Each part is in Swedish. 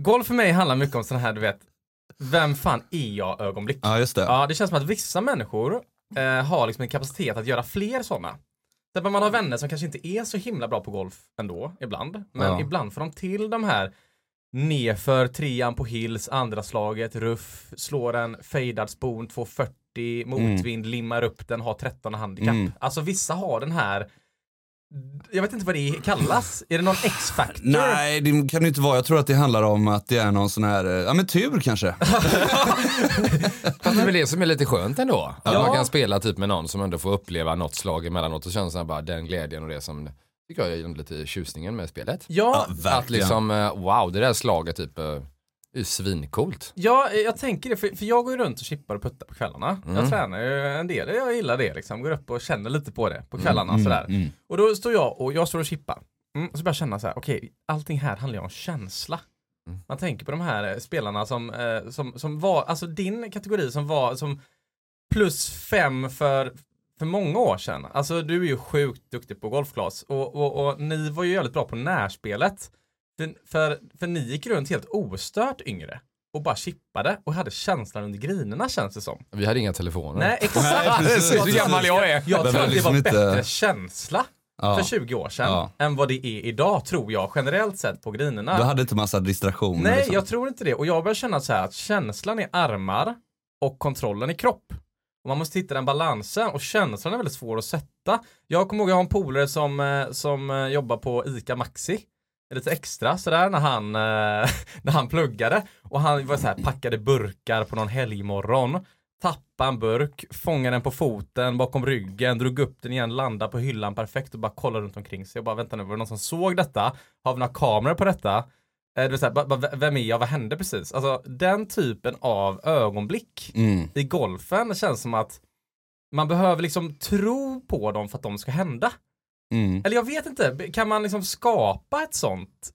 golf för mig handlar mycket om sån här, du vet, vem fan är jag ögonblick. Ja, just det. Ja, det känns som att vissa människor eh, har liksom en kapacitet att göra fler sådana. Därför man har vänner som kanske inte är så himla bra på golf ändå, ibland. Men Ja. ibland får de till de här nerför trean på hills, andra slaget, ruff, slår en fejdad spon 240, motvind, limmar upp den, har 13 handikapp. Mm. Alltså vissa har den här jag vet inte vad det kallas. Är det någon X-factor? Nej, det kan det inte vara. Jag tror att det handlar om att det är någon sån här, eh, ja men tur kanske. Fast det är väl det som är lite skönt ändå. Att Ja. man kan spela typ med någon som ändå får uppleva något slag emellanåt och känna så här bara den glädjen och det som tycker jag är lite tjusningen med spelet. Ja, Att liksom, eh, wow, det där slaget typ eh, är svincoolt. Ja, jag tänker det, för, för jag går ju runt och chippar och puttar på kvällarna. Mm. Jag tränar ju en del, jag gillar det liksom. Går upp och känner lite på det på kvällarna Mm, sådär. mm. Och då står jag och jag står och chippar. Mm, och så börjar jag känna så här, okej, allting här handlar ju om känsla. Mm. Man tänker på de här eh, spelarna som, eh, som, som var, alltså din kategori som var som plus fem för, för många år sedan. Alltså du är ju sjukt duktig på golfglas och, och, och ni var ju jävligt bra på närspelet. För, för, för ni gick runt helt ostört yngre och bara chippade och hade känslan under grinerna känns det som. Vi hade inga telefoner. Nej, exakt. precis. Jag Hur tror- gammal jag är. Jag tror att det liksom var bättre känsla för 20 år sedan Ja. än vad det är idag tror jag generellt sett på grinerna. Du hade inte massa distraktioner. Nej, liksom. jag tror inte det. Och jag börjar känna så här att känslan är armar och kontrollen är kropp. Och man måste hitta den balansen och känslan är väldigt svår att sätta. Jag kommer ihåg, jag har en polare som, eh, som eh, jobbar på ICA Maxi. Lite extra sådär när han, eh, när han pluggade. Och han var så här, packade burkar på någon helgmorgon. Tappade en burk, fångade den på foten bakom ryggen, drog upp den igen, landade på hyllan perfekt och bara kollade runt omkring sig. Jag bara vänta nu, var det någon som såg detta? Har vi några kameror på detta? Eh, Det vill säga, ba- ba- vem är jag? Vad hände precis? Alltså den typen av ögonblick Mm. i golfen känns som att man behöver liksom tro på dem för att de ska hända. Mm. Eller jag vet inte, kan man liksom skapa ett sånt?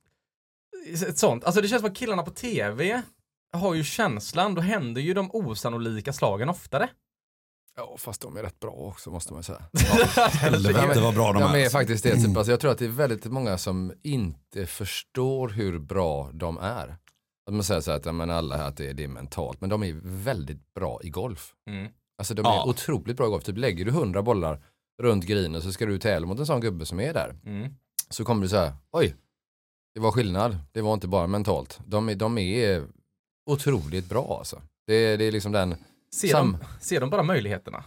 Ett sånt, alltså det känns som att killarna på tv har ju känslan, då händer ju de osannolika slagen oftare. Ja, fast de är rätt bra också måste man säga. Helvete vad bra de De är. är faktiskt det. Typ. Alltså, jag tror att det är väldigt många som inte förstår hur bra de är. Att man säger så här att ja, men alla här att det är, det är mentalt, men de är väldigt bra i golf. Mm. Alltså de Ja. är otroligt bra i golf. Typ lägger du 100 bollar runt grinen så ska du tävla mot en sån gubbe som är där. Mm. Så kommer du säga, oj, det var skillnad. Det var inte bara mentalt. De är, de är otroligt bra alltså. Det, är- det är liksom den, Ser, Sam- de, ser de bara möjligheterna?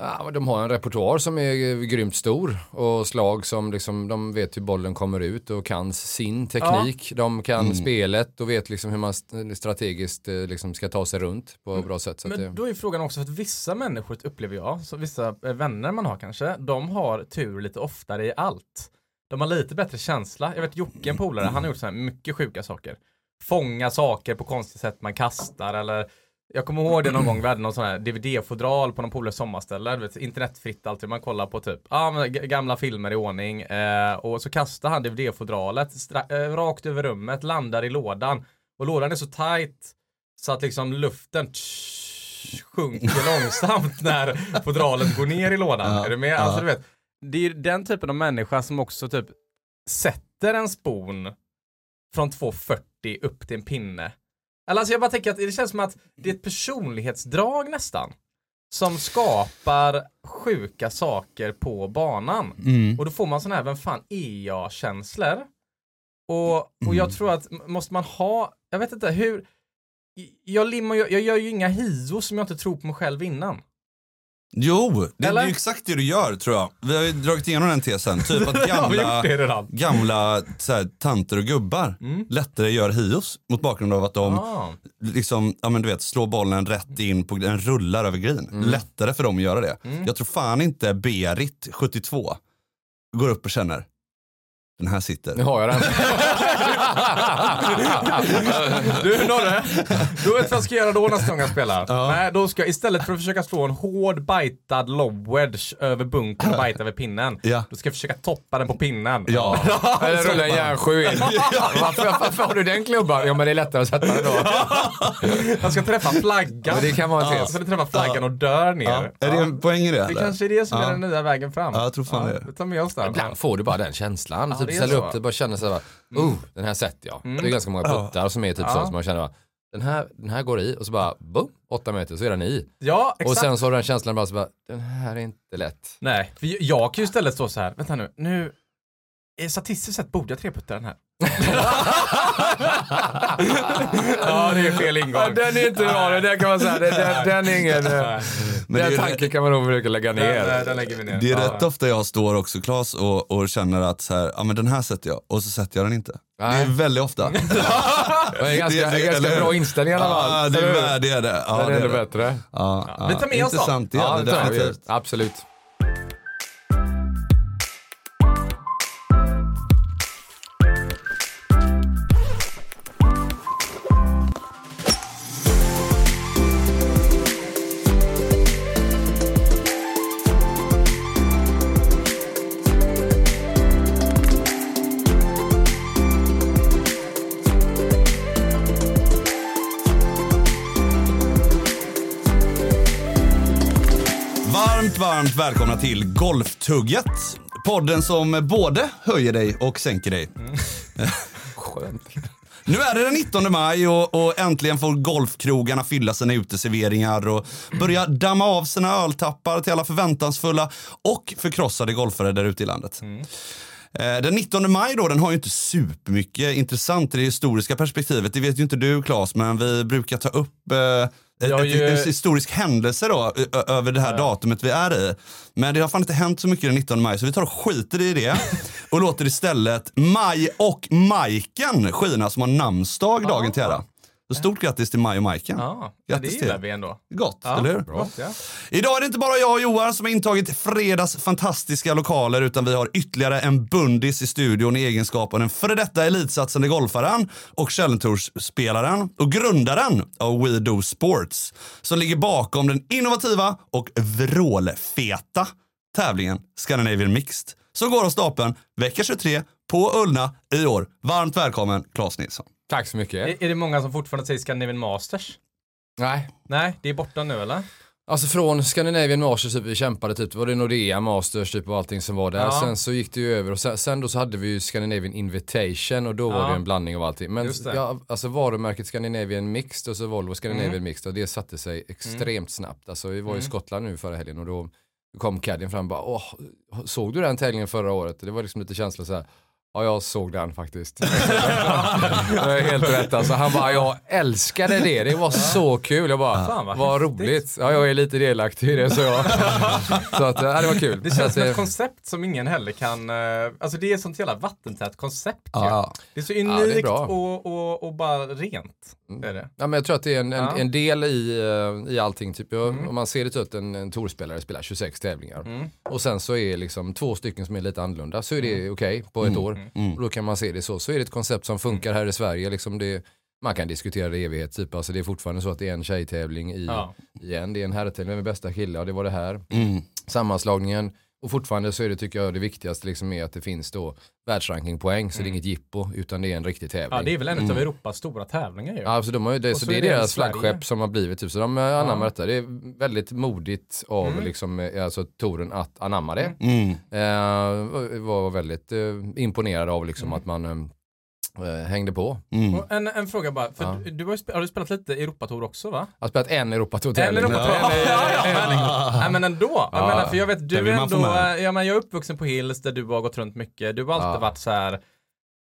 Ja, de har en repertoar som är grymt stor och slag som liksom, de vet hur bollen kommer ut och kan sin teknik. De kan Mm. spelet och vet liksom hur man st- strategiskt eh, liksom ska ta sig runt på ett bra sätt. Så att Men det, då är frågan också för att vissa människor upplever jag, så vissa eh, vänner man har kanske, de har tur lite oftare i allt. De har lite bättre känsla. Jag vet Jocke, en polare, han har gjort så här mycket sjuka saker. Fånga saker på konstiga sätt man kastar eller jag kommer ihåg det någon gång, vi hade någon sån här DVD-fodral på någon polares sommarställe, vet, internetfritt alltid, man kollar på typ, ja g- gamla filmer i ordning, eh, och så kastar han DVD-fodralet stra- eh, rakt över rummet, landar i lådan, och lådan är så tight så att liksom luften tsch, sjunker långsamt när fodralet går ner i lådan. Ja, är du med? ja. Alltså du vet, det är ju den typen av människa som också typ sätter en spon från 2,40 upp till en pinne. Alltså jag bara tänker att det känns som att det är ett personlighetsdrag nästan. Som skapar sjuka saker på banan. Mm. Och då får man sån här, vem fan är jag känslor. Och, och Mm. jag tror att måste man ha, jag vet inte hur, jag, limmar, jag gör ju inga hios som jag inte tror på mig själv innan. Jo, det Eller? är ju exakt det du gör tror jag. Vi har ju dragit igenom den tesen. Typ att gamla, gamla så här, tanter och gubbar Mm. lättare gör hios mot bakgrund av att de Ah. liksom, ja men du vet, slår bollen rätt in på, den rullar över green. Lättare för dem att göra det. Mm. Jag tror fan inte Berit, 72, går upp och känner, den här sitter. nu har jag den. Du Norre, du vet vad jag ska göra då nästa gång jag spelar? Nej, då ska jag istället för att försöka slå en hård bitad lob wedge över bunkern och bita över pinnen, Ja. då ska jag försöka toppa den på pinnen. Ja. Eller rulla en järnsju in. Varför, varför har du den klubban? Ja men det är lättare att sätta den då. Jag ska träffa flaggan. Det kan vara en tes. Så det träffar flaggan och dör ner. Ja. Är det en poäng i det Det kanske är det som Ja. är den nya vägen fram. Ja, jag tror fan det. Vi tar med oss den. Ibland får du bara den känslan. Ja, typ ställa upp det bara känna så här, oh, den här sett jag. Mm. Det är ganska många puttar som är typ Ja. så som man känner bara, den här, den här går i och så bara, boom, åtta meter så är den i. Ja, exakt. Och sen så har den känslan bara, så bara, den här är inte lätt. Nej, för jag kan ju istället stå så här, vänta nu, nu, eh, statistiskt sett borde jag treputta den här. ja, det är fel ingång. den är inte bra, där kan man säga, den, den, den är ingen, Nej, Men det den är, tanken kan man nog försöka lägga ner. den, den lägger vi ner. det är Ja. rätt ofta jag står också Klas och, och känner att så här, ja men den här sätter jag och så sätter jag den inte. Det Nej. är väldigt ofta. Det är ganska, Det- det- ganska eller- bra inställning i alla fall. Ja, det är det. Är det. Ja, Den är det är ännu det. bättre. Ja, Ja, vi tar med oss. Intressant, det är det det definitivt. Absolut. Till Golftugget. Podden som både höjer dig och sänker dig. Skönt. Nu är det den 19 maj och, och äntligen får golfkrogarna fylla sina uteserveringar och börja damma av sina öltappar till alla förväntansfulla och förkrossade golfare där ute i landet. Eh, Den 19 maj då, den har ju inte supermycket intressant i det historiska perspektivet. Det vet ju inte du Claes, men vi brukar ta upp eh, ett, ett, ju- en historisk händelse då, över det här datumet vi är i. Men det har fan inte hänt så mycket den 19 maj, så vi tar och skiter i det och låter istället Maj och Majken skina som har namnsdag dagen till ära. Så stort grattis till Maj och Majken. Ja, det gillar till. vi ändå. Gott, Ja, eller hur? Ja. Idag är det inte bara jag och Johan som har intagit fredags fantastiska lokaler utan vi har ytterligare en bundis i studion i egenskap av den före detta elitsatsande golfaren och Challenge-spelaren och grundaren av We Do Sports som ligger bakom den innovativa och vrålfeta tävlingen Scandinavian Mixed som går av stapeln vecka 23 på Ullna i år. Varmt välkommen Claes Nilsson. Tack så mycket. Är, är det många som fortfarande säger Scandinavian Masters? Nej. Nej, det är borta nu eller? Alltså från Scandinavian Masters, typ, vi kämpade typ, var det Nordea Masters typ och allting som var där. Ja. Sen så gick det ju över och sen, sen då så hade vi ju Scandinavian Invitation och då var Ja. det en blandning av allting. Men ja, alltså varumärket Scandinavian Mixed och så Volvo Scandinavian Mm. Mixed och det satte sig extremt snabbt. Alltså vi var i Mm. Skottland nu förra helgen och då kom caddien fram och bara, Åh, såg du den tävlingen förra året? Det var liksom lite känsla så här. Ja, jag såg den faktiskt. det är helt rätt alltså. Han bara, jag älskade det. Det var så kul. Jag bara, Fan, vad vad roligt. Ja, jag är lite delaktig i det så jag. så att, ja, det var kul. Det känns att, som ett koncept som ingen heller kan, eh, alltså det är ett sånt jävla vattentätt koncept ju. Ja. Det är så är unikt bra. och, och, och bara rent. Är det. Ja, men jag tror att det är en, en, Ja. en del i, eh, i allting. Typ. Jag, Mm. Om man ser det så att en, en tourspelare spelar 26 tävlingar Mm. och sen så är liksom två stycken som är lite annorlunda så är det okej på ett år. Mm. Och då kan man se det så. Så är det ett koncept som funkar här i Sverige. Liksom det, man kan diskutera det i evighet. Typ. Alltså det är fortfarande så att det är en tjejtävling i, Ja. i en. Det är en herrtävling, är bästa kille? Ja det var det här. Mm. Sammanslagningen. Och fortfarande så är det tycker jag det viktigaste liksom är att det finns då världsrankingpoäng. Så det är inget jippo utan det är en riktig tävling. Mm. ja, det är väl en av Europas stora tävlingar ju. Ja, alltså de har ju det, så så det är deras Sverige. flaggskepp som har blivit typ, så de anammar Ja. detta. Det är väldigt modigt av Mm. liksom, eh, alltså, touren att anamma det. Mm. Eh, var väldigt eh, imponerad av liksom, Mm. att man eh, hängde på. Mm. En, en fråga bara, för Ja. du, du har, ju har du spelat lite Europatour också va? Jag har spelat en En Europatour-tävling. Europatour? Ja, ja, nej, men ändå. Jag Ja. menar, för jag vet, du är ändå, med. ja, men jag är uppvuxen på Hills där du har gått runt mycket. Du har alltid Ja. varit så här.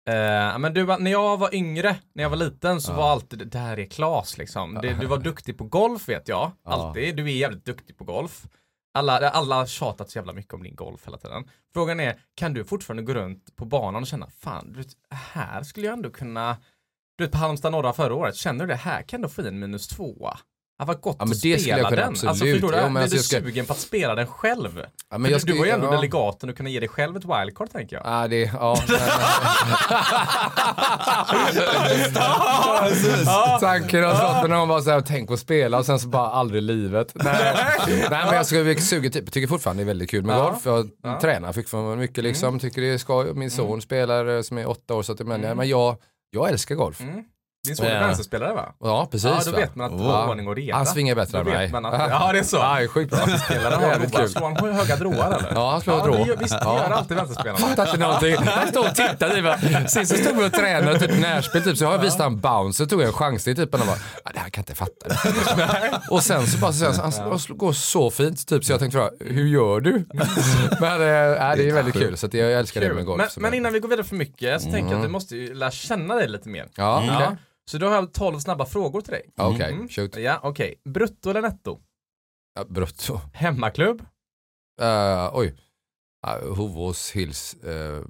Eh, men du, när jag var yngre, när jag var liten så var alltid det där är Klas liksom. Det, du var duktig på golf vet jag. Ja. Alltid. Du är jävligt duktig på golf. Alla, alla har tjatat så jävla mycket om din golf hela tiden. Frågan är, kan du fortfarande gå runt på banan och känna, fan, du vet, här skulle jag ändå kunna, du vet på Halmstad norra förra året, känner du det här kan du få in minus tvåa? Det var gott Ja, men att spela den. absolut. Alltså förstår du, Jo, men blir alltså du ska- sugen på att spela den själv? Ja, Men jag du, du var ju ändå ja. delegaten och kunna ge dig själv ett wildcard tänker jag. Ja, det, ja. Tanken har slått när någon bara såhär, tänk att spela och sen så bara aldrig livet. Nej, Nej men jag skulle suga typ, tycker fortfarande det är väldigt kul med Ja. golf. Jag Ja. tränar fortfarande mycket liksom, tycker det är skoj. Min son spelar eh, som är åtta år så att jag menar, men jag, jag älskar golf. Mm. Din son är vänsterspelare va? Ja, precis. Ja, då va? vet man att du Ja. har ordning och reda. Han svingar bättre än mig. att- ja, det är så. Ja, det är sjukt bra. Vänsterspelare har kul. Slår han höga droar eller? Ja, han slår ja, drå. det Visst, det gör alltid vänsterspelarna. fattar inte någonting. Han stod och tittade. Typ. Sist så stod vi och tränade typ närspel typ, så jag har visat han bounce, så tog jag en chansning typ och han bara, "Ah, det här kan jag inte fatta. Det. och sen så bara, så, han han går så fint typ så jag tänkte fråga, hur gör du? Men äh, det är väldigt kul så jag älskar det med golf. Men, det- innan vi går vidare för mycket så tänker jag att vi måste ju lära känna dig lite mer. Ja. Så då har jag 12 snabba frågor till dig. Ja, Okej, Mm. shoot. Ja, okej. Brutto eller netto? Ja, brutto. Hemmaklubb? Uh, oj. Uh, Hovås Hills. Uh,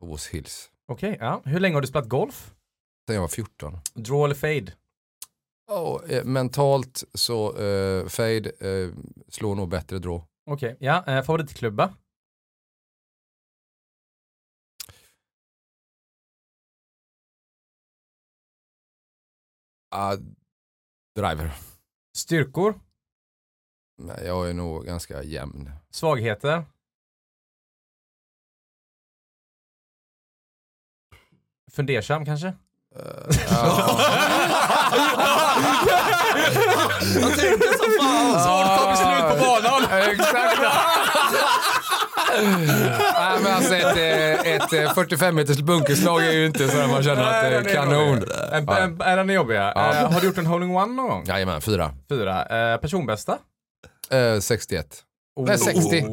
Hovås Hills. Okej, ja. Hur länge har du spelat golf? Sen jag var 14. Draw eller fade? Oh, eh, mentalt så uh, fade eh, slår nog bättre draw. Okej, ja. Eh, favoritklubba? Uh, driver. Styrkor? Nej, jag är nog ganska jämn. Svagheter? Fundersam kanske? Uh, ja. Jag tänkte som fan. Snart vi slut på banan! Exakt. Nej, men alltså ett, eh, ett eh, 45 meters bunkerslag är ju inte så att man känner att det är kanon. jobbig. Är den jobbiga? Ja. Eh, har du gjort en hole-in-one någon gång? Jajamän, fyra. Fyra. Eh, personbästa? Eh, 61. Nej, 60.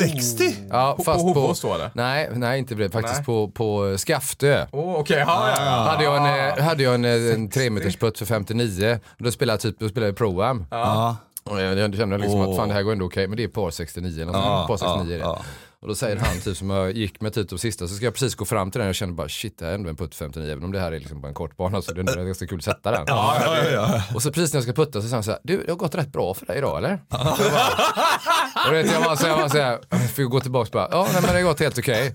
60? Ja, På, fast på på... Eller? Nej, nej, inte det. Faktiskt Nej. på, på Skaftö. Oh, ja, ja, ja. Hade jag en, eh, hade jag en, eh, en 3 meters putt för 59. Då spelade jag typ, då spelade jag Pro-Am. Ja. Och jag, kände liksom Åh. att fan det här går ändå okej, men det är par 69 eller sånt. Par 69 är det. ja, Och då säger han typ som jag gick med typ de sista så ska jag precis gå fram till den och jag känner bara shit det här är ändå en putt 59 även om det här är liksom bara en kort bana så det är ändå ganska kul att sätta den. Ja, ja, ja. Och så precis när jag ska putta så säger han så här, du det har gått rätt bra för dig idag eller? Och vet, jag bara så jag bara så här, jag fick gå tillbaka och bara, ja nej, men det har gått helt okej.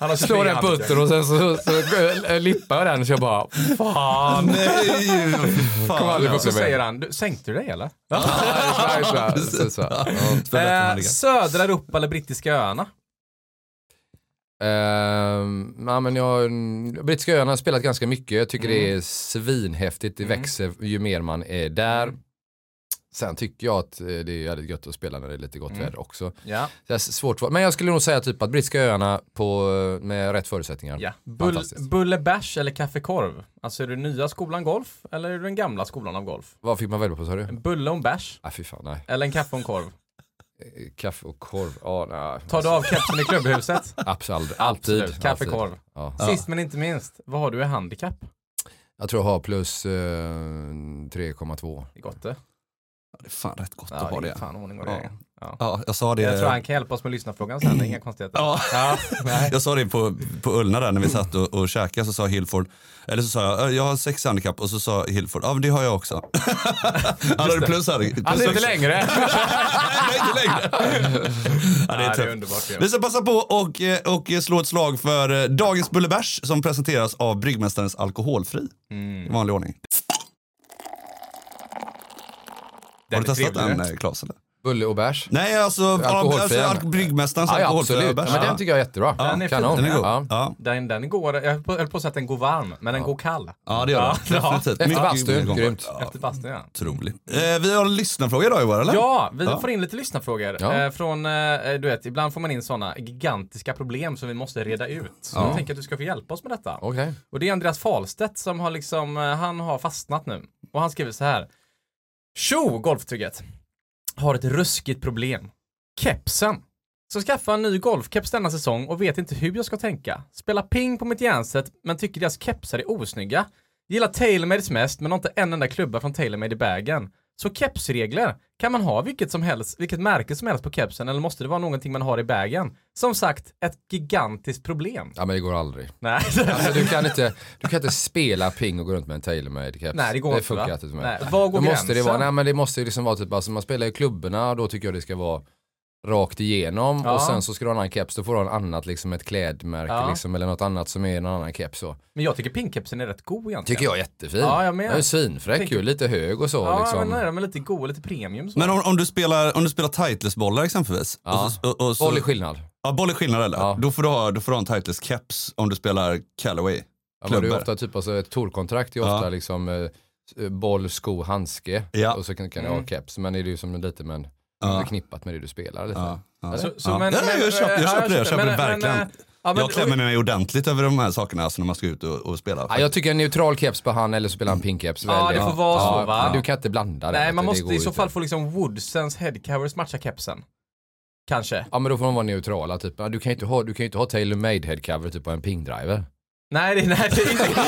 Han har Slår den putten och sen så, så, så lippar jag den så jag bara, fan. Nej, fan. aldrig få Och så säger han, du, sänkte du dig eller? Ja. Eh, södra Europa eller brittiska öarna? Ehm, ja, men jag, Brittiska öarna har spelat ganska mycket. Jag tycker det är svinhäftigt. Det Mm. växer ju mer man är där. Sen tycker jag att eh, det är jävligt gött att spela när det är lite gott Mm. väder också. Ja. Det är svårt. Men jag skulle nog säga typ att Brittiska öarna på, med rätt förutsättningar. ja. Bull, bullebärs eller kaffekorv? Alltså är du nya skolan golf eller är du den gamla skolan av golf? Vad fick man välja på sa du? En bulle och en bärs? Ah, fy fan nej. Eller en kaffe och en korv? Eh, Kaffe och korv. Ja, nej. Tar du av kepsen i klubbhuset? Absolut. Alltid. Absolut. Kaffe, Alltid. korv. Ja. Sist men inte minst, vad har du i handikapp? Jag tror jag har plus eh, 3,2. Det är gott det. Ja, det är fan rätt gott Ja, att ha det är fan ordning och Ja. Ja. Ja, jag sa det. Jag tror han kan hjälpa oss med lyssnarfrågan sen, det är inga konstigheter. Ja. Ja. Jag sa det på, på Ullna där när vi satt och, och käkade så sa Hillford, eller så sa jag, "Ja, jag har sex handikapp och så sa Hillford, ja men det har jag också. Han hade plus här. Plus Alltså inte längre. Nej, inte längre. ja, det Ja, är det är underbart. Vi ska passa på och, eh, och slå ett slag för eh, dagens Bullebärs som presenteras av Bryggmästarens Alkoholfri i Mm. vanlig ordning. Den Har du är testat den eh? Eller? Bulle och bärs. Nej, alltså, alltså ja. Bryggmästarens Ja, ja, alkoholfria absolut. bärs. Men den tycker jag är jättebra. Den är. Kanon. Den är god. Ja. Ja. Den, den går, jag höll på, jag höll på att säga att den går varm, men den går kall. Ja, det gör Ja, den. ja. Definitivt. Efter bastun, grymt. Ja, Efter bastun ja. Otroligt. Eh, vi har lyssnarfrågor idag Johan, eller? Ja, vi Ja. får in lite lyssnarfrågor. Ja. Eh, från, eh, du vet, ibland får man in sådana gigantiska problem som vi måste reda ut. Så Ja. jag tänker att du ska få hjälpa oss med detta. Okej. Och det är Andreas Falstedt som har liksom, eh, han har fastnat nu. Och han skriver så här. Tjo, golftugget! Har ett ruskigt problem. Kepsen. Så skaffa en ny golfkeps denna säsong och vet inte hur jag ska tänka. Spela ping på mitt järnset men tycker deras kepsar är osnygga. Gillar TaylorMades mest men har inte en enda klubba från TaylorMade i bagen. Så kepsregler. Kan man ha vilket som helst, vilket märke som helst på kepsen eller måste det vara någonting man har i bagen? Som sagt, ett gigantiskt problem. Ja men det går aldrig. Nej, Alltså, du, kan inte, du kan inte spela ping och gå runt med en TaylorMade keps. Nej det går det inte funkar va? inte för mig. Nej, var går Då måste det gränsen? vara, nej men det måste ju liksom vara typ, alltså man spelar i klubborna och då tycker jag det ska vara rakt igenom Ja. och sen så ska du ha en annan keps, då får du ha en annat liksom ett klädmärke Ja. liksom eller något annat som är någon annan keps så. Men jag tycker pingkepsen är rätt god egentligen. Tycker jag är jättefin. Ja, jag med. Den är svinfräck Tänker- ju, lite hög och så Ja, liksom. men nej, är lite goda, lite premium så. Men om, om du spelar, om du spelar Titleist-bollar exempelvis. Ja. Och så, och, och så, Boll är skillnad. Ja, boll är skillnad eller? Ja. Då, får du ha, då får du ha en Titleist-keps om du spelar Callaway. Ja, men det är ofta typ alltså ett tourkontrakt är ofta Ja. liksom eh, boll, sko, handske Ja. och så kan, kan det ha keps. Men det är ju som lite men Ja. förknippat med det du spelar. Lite. Ja, ja. Så, så, ja. men, ja, men- jag köper, jag ja, köper det, jag köper det men- men, verkligen. eh, ja, men- jag klämmer mig ordentligt över de här sakerna alltså, när man ska ut och, och spela. Ja, jag tycker en neutral keps på han eller så spelar han pink keps. Ja, det får vara så, va? Men du kan inte blanda det. Nej, man det måste i så fall få liksom Woodsens headcovers matcha kepsen. Kanske. Ja men då får de vara neutrala typ. Du kan ju inte ha, du kan inte ha tailor made headcover typ på en pingdriver. Nej, det, nej, det är inte... Ja,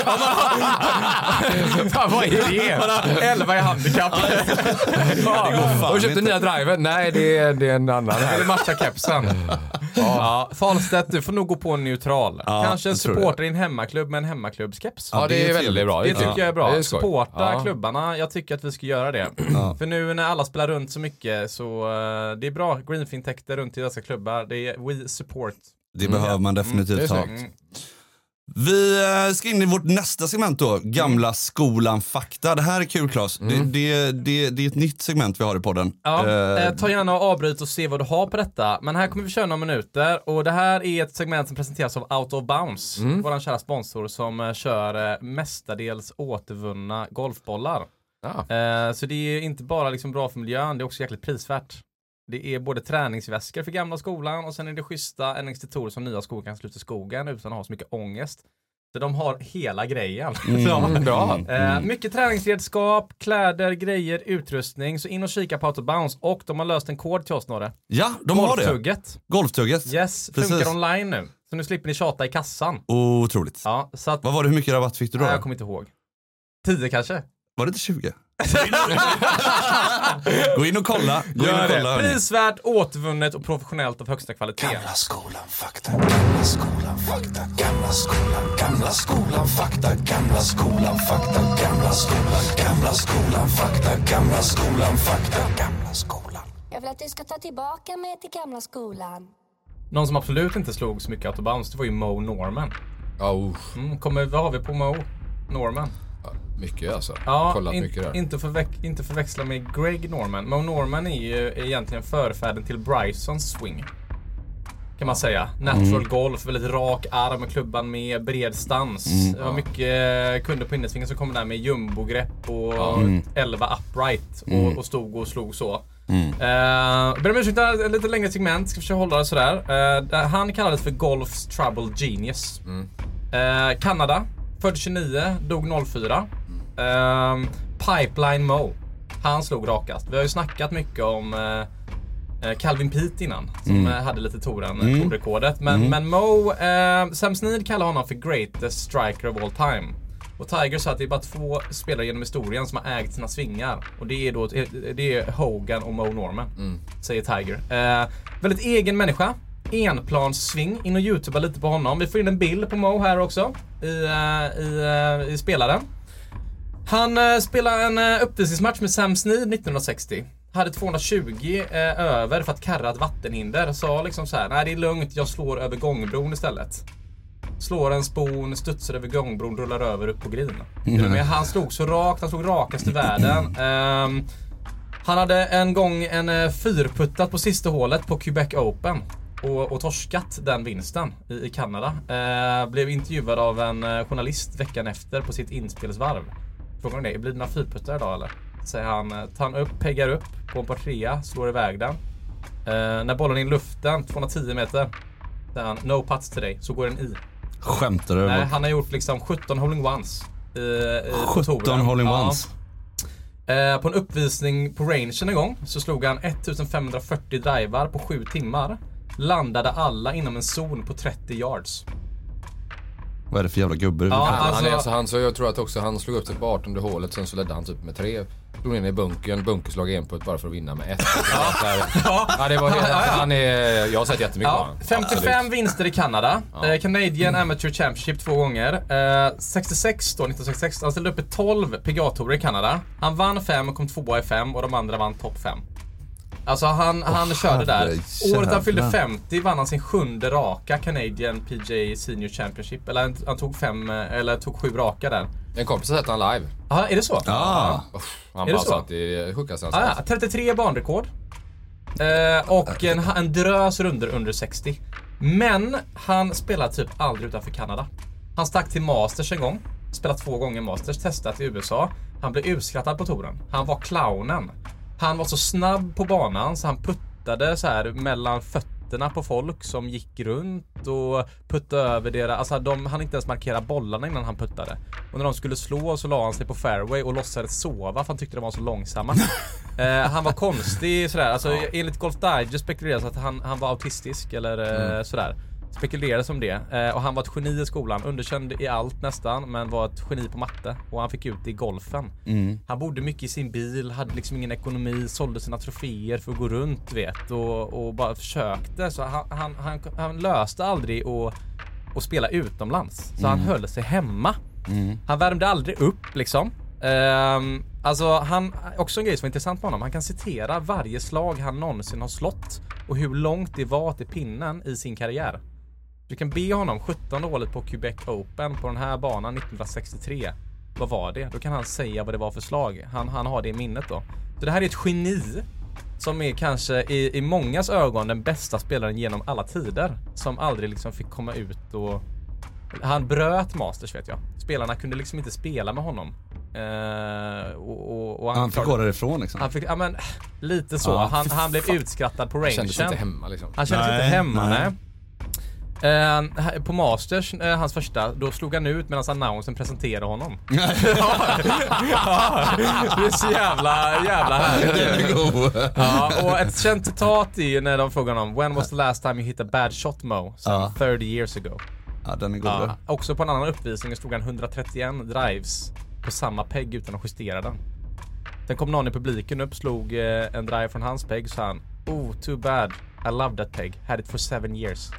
Fan, vad är det? Man har 11 i handikapp. Ja, Har du köpt inte. en nya driver? Nej det är, det är en annan Eller här. matcha kepsen. Ja. Fahlstedt, du får nog gå på en neutral. Ja, Kanske en supporter i en hemmaklubb med en hemmaklubbskeps. Ja det det är väldigt bra. Det tycker jag är bra. Det är. Supporta Ja. klubbarna. Jag tycker att vi ska göra det. För nu när alla spelar runt så mycket så uh, det är bra. Greenfintäkter runt i dessa klubbar. Det är We Support. Det behöver man Det är definitivt ha. snyggt. Vi eh, ska in i vårt nästa segment då, Gamla skolan fakta. Det här är kul Claes. Det, det, det, det är ett nytt segment vi har i podden. Ja, Eh, eh, ta gärna och avbryt och se vad du har på detta. Men här kommer vi köra några minuter och det här är ett segment som presenteras av Out of Bounds, vår kära sponsor som eh, kör mestadels återvunna golfbollar. Ja. Eh, så det är inte bara liksom bra för miljön, det är också jäkligt prisvärt. Det är både träningsväskor för gamla skolan och sen är det schyssta NXT-torer som nya skor kan sluta skogen utan att ha så mycket ångest. Så de har hela grejen. Ja. Bra. Eh, mycket träningsredskap, kläder, grejer, utrustning. Så in och kika på Autobounce och de har löst en kod till oss Norre. Ja, de har det. Golftugget. Yes, Precis. funkar online nu. Så nu slipper ni tjata i kassan. Otroligt. Ja, så att, Vad var det, hur mycket rabatt fick du då? nej, jag kommer inte ihåg. 10 kanske? Var det inte 20? Gå in och kolla. Gå in och kolla. Prisvärt, återvunnet och professionellt av högsta kvalitet. Gamla skolan fakta, gamla skolan fakta, gamla skolan, gamla skolan fakta, gamla skolan fakta, gamla skolan, gamla skolan fakta, gamla skolan fakta, gamla skolan. Jag vill att du ska ta tillbaka mig till gamla skolan. Någon som absolut inte slog så mycket Autobounce, det var ju Mo Norman. Usch. Mm, kommer, vad har vi på Mo Norman? Mycket alltså. Ja, Kollat in, mycket där. inte, förväx- inte förväxla med Greg Norman. Mo Norman är ju egentligen förfäden till Brysons swing. Kan man säga. Natural golf, väldigt rak arm, klubban med bred stans. Det var mycket kunder på innersvingen som kom där med jumbogrepp och 11 upright och, och stod och slog så. Uh, ber om ursäkt, ett lite längre segment, ska försöka hålla det sådär. Eh, där han kallades för Golfs Trouble Genius. Eh, Kanada, född 29, dog 04. Ehm, Pipeline Mo. Han slog rakast. Vi har ju snackat mycket om eh, eh, Calvin Pete innan. Som eh, hade lite touren, mm. tourrekordet. Men, men Mo, eh, Sam Snead kallar honom för greatest striker of all time. Och Tiger sa att det är bara två spelare genom historien som har ägt sina svingar. Och det är då det är Hogan och Mo Norman. Säger Tiger. Eh, väldigt egen människa. Enplanssving. In och youtuba lite på honom. Vi får in en bild på Mo här också. I, eh, i, eh, i spelaren. Han eh, spelade en eh, uppvisningsmatch med Sam Snead 1960. Hade 220 eh, över för att karra ett vattenhinder. Sa liksom så här: nej det är lugnt, jag slår över gångbron istället. Slår en spon, studsar över gångbron, rullar över upp på green. Mm. Men han slog så rakt, han slog rakast i världen. Ehm, han hade en gång en eh, fyrputtat på sista hålet på Quebec Open. Och, och torskat den vinsten i, i Kanada. Eh, blev intervjuad av en eh, journalist veckan efter på sitt inspelsvarv. Frågar han det, blir det några fyrputtar idag eller? Säger han, eh, tar han upp, peggar upp på en par trea, slår iväg den. Eh, när bollen är i luften, 210 meter. Säger han, no putts today, så går den i. Skämtar du? Nej, han har gjort liksom 17 holding ones. I, i, på 17 touren. holding Ja. ones. Eh, på en uppvisning på rangen en gång så slog han 1540 drivar på 7 timmar. Landade alla inom en zon på 30 yards. Vad är det för jävla gubbe du Ja, ja, Han, alltså- är, alltså, han, så jag tror att också han slog upp sig på 18 hålet, sen så ledde han typ med tre. Slog in i bunkern, bunkerslag enput bara för att vinna med ett. Ja, ja, det var helt, han är, jag har sett jättemycket Ja, honom. 55 Absolut. vinster i Kanada. Eh, Canadian Amateur Championship två gånger. Eh, 66 då, 1966. Han ställde upp i 12 PGA-tourer i Kanada. Han vann 5 och kom tvåa i 5 och de andra vann topp 5. Alltså han, han körde där. Året han fyllde jävlar. 50 vann han sin sjunde raka Canadian PGA Senior Championship. Eller han, han tog fem, eh, eller tog sju raka där. En kompis har sett han live. Ja, är det så? Ah, Han Är det bara så? sa att det är det sjukaste han Ah, ja, 33 banrekord. Eh, och en, en drös runder under 60. Men han spelar typ aldrig utanför Kanada. Han stack till Masters en gång. Spelat två gånger Masters, testat i USA. Han blev utskrattad på touren. Han var clownen. Han var så snabb på banan så han puttade så här mellan fötterna på folk som gick runt och puttade över deras, alltså de han inte ens markera bollarna innan han puttade. Och när de skulle slå så la han sig på fairway och låtsades sova för han tyckte de var så långsamma. eh, han var konstig sådär, alltså enligt Golf Digest spekuleras att han, han var autistisk eller eh, sådär. Spekulerades om det. Eh, och han var ett geni i skolan, underkänd i allt nästan, men var ett geni på matte. Och han fick ut det i golfen. Han bodde mycket i sin bil, hade liksom ingen ekonomi, sålde sina troféer för att gå runt vet och, och bara försökte. Så han, han, han, han löste aldrig att, att spela utomlands. Så han höll sig hemma. Han värmde aldrig upp liksom. Ehm, alltså han, också en grej som är intressant med honom, han kan citera varje slag han någonsin har slått och hur långt det var till pinnen i sin karriär. Du kan be honom 17 hålet på Quebec Open på den här banan 1963. Vad var det? Då kan han säga vad det var för slag. Han, han har det i minnet då. Så det här är ett geni som är kanske i, i mångas ögon den bästa spelaren genom alla tider. Som aldrig liksom fick komma ut och... Han bröt Masters vet jag. Spelarna kunde liksom inte spela med honom. Eh, och, och, och Han fick gå därifrån liksom. han fick, ja men lite så. Ja, han, han blev utskrattad på Han kände sig rangen. inte hemma liksom. Han kände sig Nej, inte hemma, nej. nej. Eh, på Masters, eh, hans första, då slog han ut medan annonsen presenterade honom. ja, det är så jävla, jävla härligt. Ja, och ett känt citat är ju när de frågar honom When was the last time you hit a bad shot Mo? Så Ja. 30 years ago. Ja, den är god. Ja, också på en annan uppvisning slog han 131 drives på samma pegg utan att justera den. Sen kom någon i publiken upp, slog eh, en drive från hans och sa han Oh, too bad. I love that peg. Had it for seven years.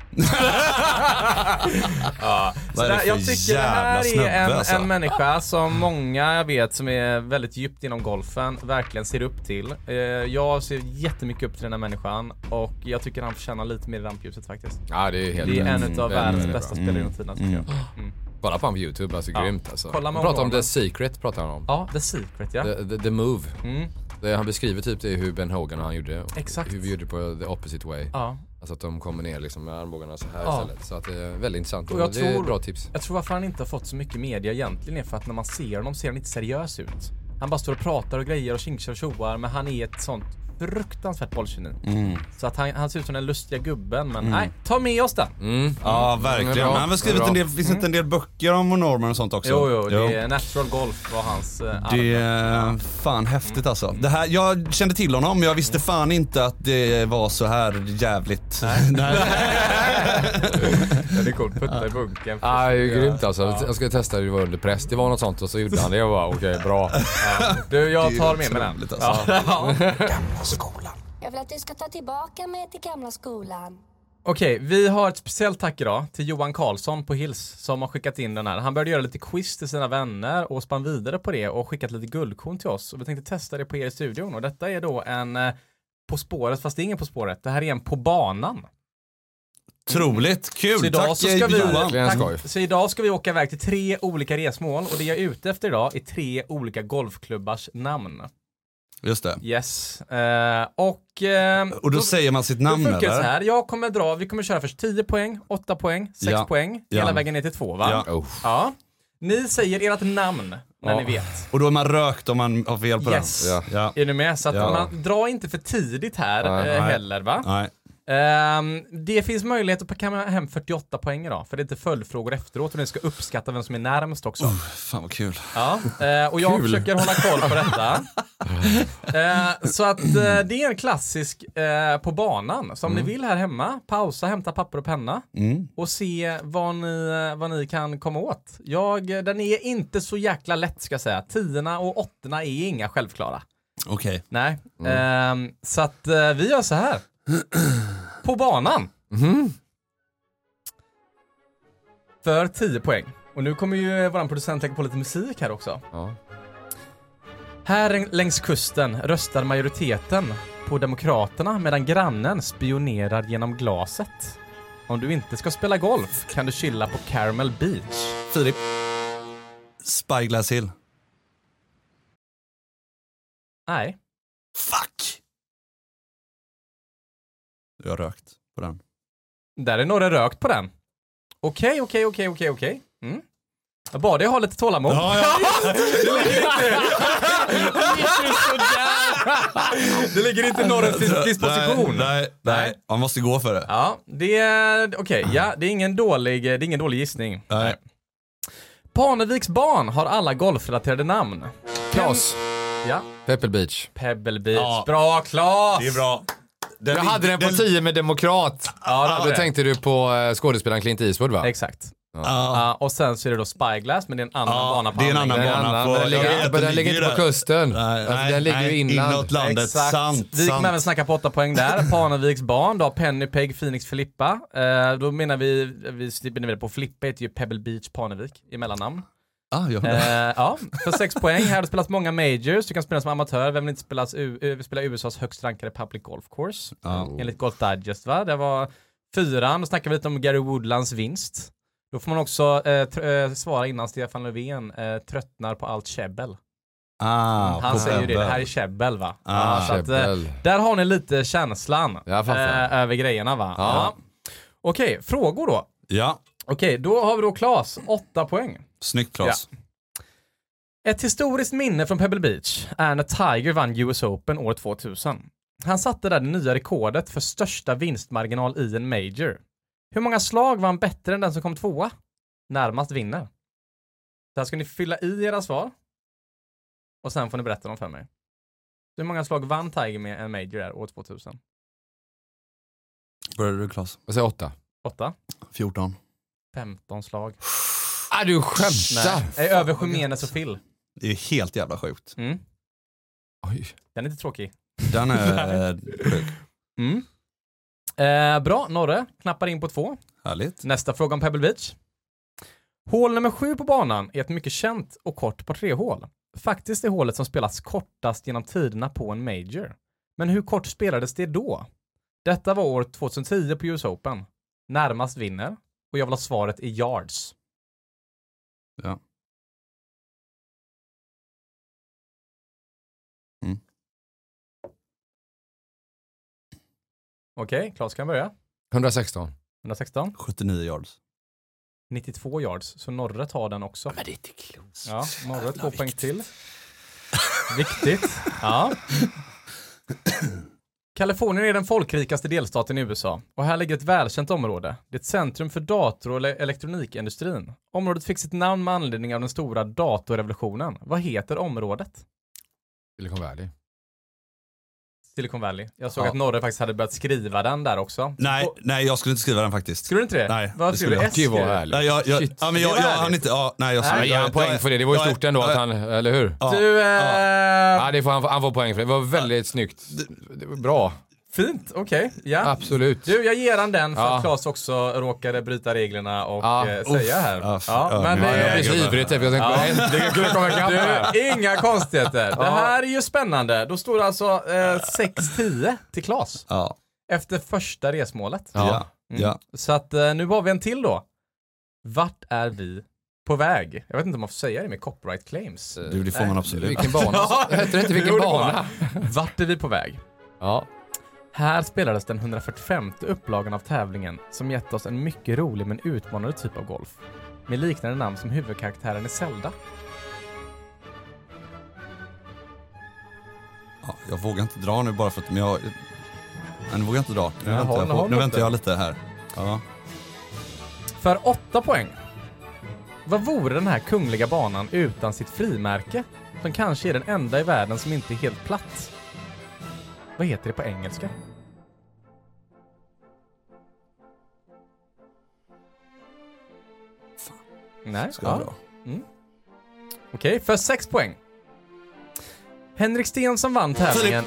ja. Så är det där, jag tycker det här är en, alltså? en människa som många jag vet som är väldigt djupt inom golfen verkligen ser upp till. Eh, jag ser jättemycket upp till den här människan och jag tycker han förtjänar lite mer i rampljuset faktiskt. Ja, det är helt Det är en av Väldigt, världens bästa spelare genom tiderna tycker jag. Mm. Bara på honom på YouTube, alltså Ja. grymt alltså. Kolla med pratar om. The Secret, pratar han om. Ja, The Secret ja. The, the, the Move. Mm. Det, han beskriver typ det hur Ben Hogan och han gjorde det. Exakt. Hur vi gjorde på the opposite way. ja. Alltså att de kommer ner liksom med armbågarna så här Ja. istället. Så att det är väldigt intressant. Och jag Och det är tror- ett bra tips. Jag tror varför han inte har fått så mycket media egentligen är för att när man ser honom ser han inte seriös ut. Han bara står och pratar och grejer och tjingtjar och tjoar men han är ett sånt fruktansvärt bollgeni. Mm. Så att han, han ser ut som den lustiga gubben men nej, ta med oss den. Mm. Ja, Mm, det verkligen. Men han har skrivit Det en del, finns inte en del böcker om Norman och sånt också? Jo, jo, det är Natural Golf var hans eh, Det är fan häftigt alltså. Det här, jag kände till honom men jag visste fan inte att det var så här jävligt. Nej. Det är coolt, putta i bunken. Ja, det är ju grymt alltså. Jag ska testa det var under press. Det var något sånt och så gjorde han det och bara okej, bra. Ja. Du, jag Det tar med mig den. alltså. Ja. Skolan. Jag vill att du ska ta tillbaka mig till gamla skolan. Okej, vi har ett speciellt tack idag till Johan Karlsson på Hills som har skickat in den här. Han började göra lite quiz till sina vänner och spann vidare på det och skickat lite guldkorn till oss. Och vi tänkte testa det på er i studion och detta är då en eh, På spåret, fast det är ingen På spåret. Det här är en På banan. Otroligt kul. Så idag Tack så ska vi, Johan. Verkligen skoj. tack, så idag ska vi åka iväg till tre olika resmål och det jag är ute efter idag är tre olika golfklubbars namn. Just det. Yes. Eh, och... eh, Och då säger man sitt Då namn det så eller? här. Jag kommer dra, vi kommer köra först 10 poäng, 8 poäng, 6 Ja. poäng, Ja. hela vägen ner till 2 va? Ja. Oh. Ja. Ni säger ert namn när Ja. ni vet. Och då är man rökt om man har fel på Yes. Den? Ja. Är ni med? Så att man drar inte för tidigt här Nej, eh, nej. heller va? Nej. Ehm, det finns möjlighet att kamma hem 48 poäng idag, för det är inte följdfrågor efteråt och ni ska uppskatta vem som är närmast också. Fan vad kul. Ja, eh, och jag Kul. försöker hålla koll på detta. Eh, så att eh, det är en klassisk på banan. Så om ni vill här hemma, pausa, hämta papper och penna Mm. och se vad ni, vad ni kan komma åt. Jag, den är inte så jäkla lätt ska jag säga. Tiorna och åttorna är inga självklara. Okej. Nej, Ehm, så att vi gör så här. På banan. För 10 poäng. Och nu kommer ju vår producent lägga på lite musik här också. Ja. Här längs kusten röstar majoriteten på Demokraterna medan grannen spionerar genom glaset. Om du inte ska spela golf kan du chilla på Caramel Beach. Filip. Spyglass Hill. Nej. Fuck! Du har rökt på den. Där är några rökt på den. Okej, okej, okej, okej, okej. Mm. Jag bad dig ha lite tålamod. Ja, ja. Det ligger inte i norrens dis- disposition. Nej, nej, man måste gå för det. Ja, det är okej. Ja, det är ingen dålig, det är ingen dålig gissning. Nej. Parneviks barn har alla golfrelaterade namn. Klas. Ja. Pebble Beach. Pebble Beach. Ja. Bra Klas! Det är bra. Den Jag hade den på 10 med Demokrat. Ja, var Då det. tänkte du på eh, skådespelaren Clint Eastwood va? Exakt. Ja. Ja, och sen så är det då Spyglass, men det är en annan Ja, bana på det är en annan bana. Den, på- den ligger den det ligger inte på kusten. Nej, Alltså, nej, den ligger nej, ju inland. inåt landet. Exakt. Sant, Vi kommer även snacka på åtta poäng där. Parneviks barn, då har Penny Peg, Phoenix Filippa. Eh, då menar vi, vi slipper vidare på Filippa heter ju Pebble Beach Parnevik i mellannamn. Ah, jag Eh, ja, för sex poäng. Här har det spelats många majors. Du kan spela som amatör. Vem vill inte spelas U- eh, spela USAs högst rankade public golf course? Ja. Enligt Golf Digest va? Det var fyran. Då snackar vi lite om Gary Woodlands vinst. Då får man också eh, eh, svara innan Stefan Löfven eh, tröttnar på allt käbbel. Ah, Han säger ju det, det här är käbbel va? Ah, ja, så att, eh, där har ni lite känslan eh, över grejerna va? Ja. Okej, frågor då. Ja, Okej, då har vi då Klas, åtta poäng. Snyggt Klas. Ett historiskt minne från Pebble Beach är när Tiger vann US Open år 2000. Han satte där det nya rekordet för största vinstmarginal i en major. Hur många slag var han bättre än den som kom tvåa? Närmast vinner. Där ska ni fylla i era svar. Och sen får ni berätta dem för mig. Hur många slag vann Tiger med en major där år 2000? Började du Klas? Jag säger åtta. 8? 14. 15 slag. Ah, du skämtar! Nej, är över Jimenez och Phil. Det är helt jävla sjukt. Mm. Oj. Den är inte tråkig. Den är sjuk. Mm. Eh, bra, Norre knappar in på två. Härligt. Nästa fråga om Pebble Beach. Hål nummer sju på banan är ett mycket känt och kort par tre-hål. Faktiskt är hålet som spelats kortast genom tiderna på en major. Men hur kort spelades det då? Detta var år 2010 på US Open. Närmast vinner. Och jag vill ha svaret i yards. Ja. Mm. Okej, Claes kan börja. 116. 116. 79 yards. 92 yards, så Norre tar den också. Men det är inte klokt. Ja, Norre två poäng till. Viktigt. Ja. Kalifornien är den folkrikaste delstaten i USA och här ligger ett välkänt område. Det är ett centrum för dator och elektronikindustrin. Området fick sitt namn med anledning av den stora datorrevolutionen. Vad heter området? Silicon Valley. Silicon Valley. Jag såg Ja. att Norre faktiskt hade börjat skriva den där också. Nej, Och, nej jag skulle inte skriva den faktiskt. skulle du inte det? Nej, Vad skrev du? skulle S Gud vad härligt. Nej, jag, jag, Shit. ja, men jag, jag, hann inte, ja, nej jag jag- ge han jag- poäng för det, det var ju jag- stort ändå att han, eller hur? Ja. Du, eh, Ja, det får han, han får poäng för det. Det var väldigt snyggt. Det var bra. Fint, okej. Ja. Absolut. Du, jag ger han den för Ja. att Claes också råkade bryta reglerna och Ja. eh, säga här. Ja, Ja, ja, men det, Jag blir så ivrig typ. Jag Ja. tänkte, äntligen kunde komma ikapp här. Du, inga konstigheter. Det här är ju spännande. Då står det alltså eh, 6-10 till Claes Ja, efter första resmålet. ja, Ja. Mm. ja. Så att eh, nu har vi en till då. Vart är vi på väg? Jag vet inte om man får säga det med copyright claims. Du, det får man absolut. Vilken bana? Ja, Hette det inte vilken det bana? Vart är vi på väg? Ja. Här spelades den 145 upplagan av tävlingen som gett oss en mycket rolig men utmanande typ av golf. Med liknande namn som huvudkaraktären i Zelda. Ja, jag vågar inte dra nu bara för att, men jag... Nej, nu vågar jag inte dra. Nu, Ja, väntar, jag, på, nu väntar jag lite här. Ja. För 8 poäng. Vad vore den här kungliga banan utan sitt frimärke? Som kanske är den enda i världen som inte är helt platt. Vad heter det på engelska? Nej, Ska ja. dra? Okej, för 6 poäng. Henrik Stenson vann tävlingen.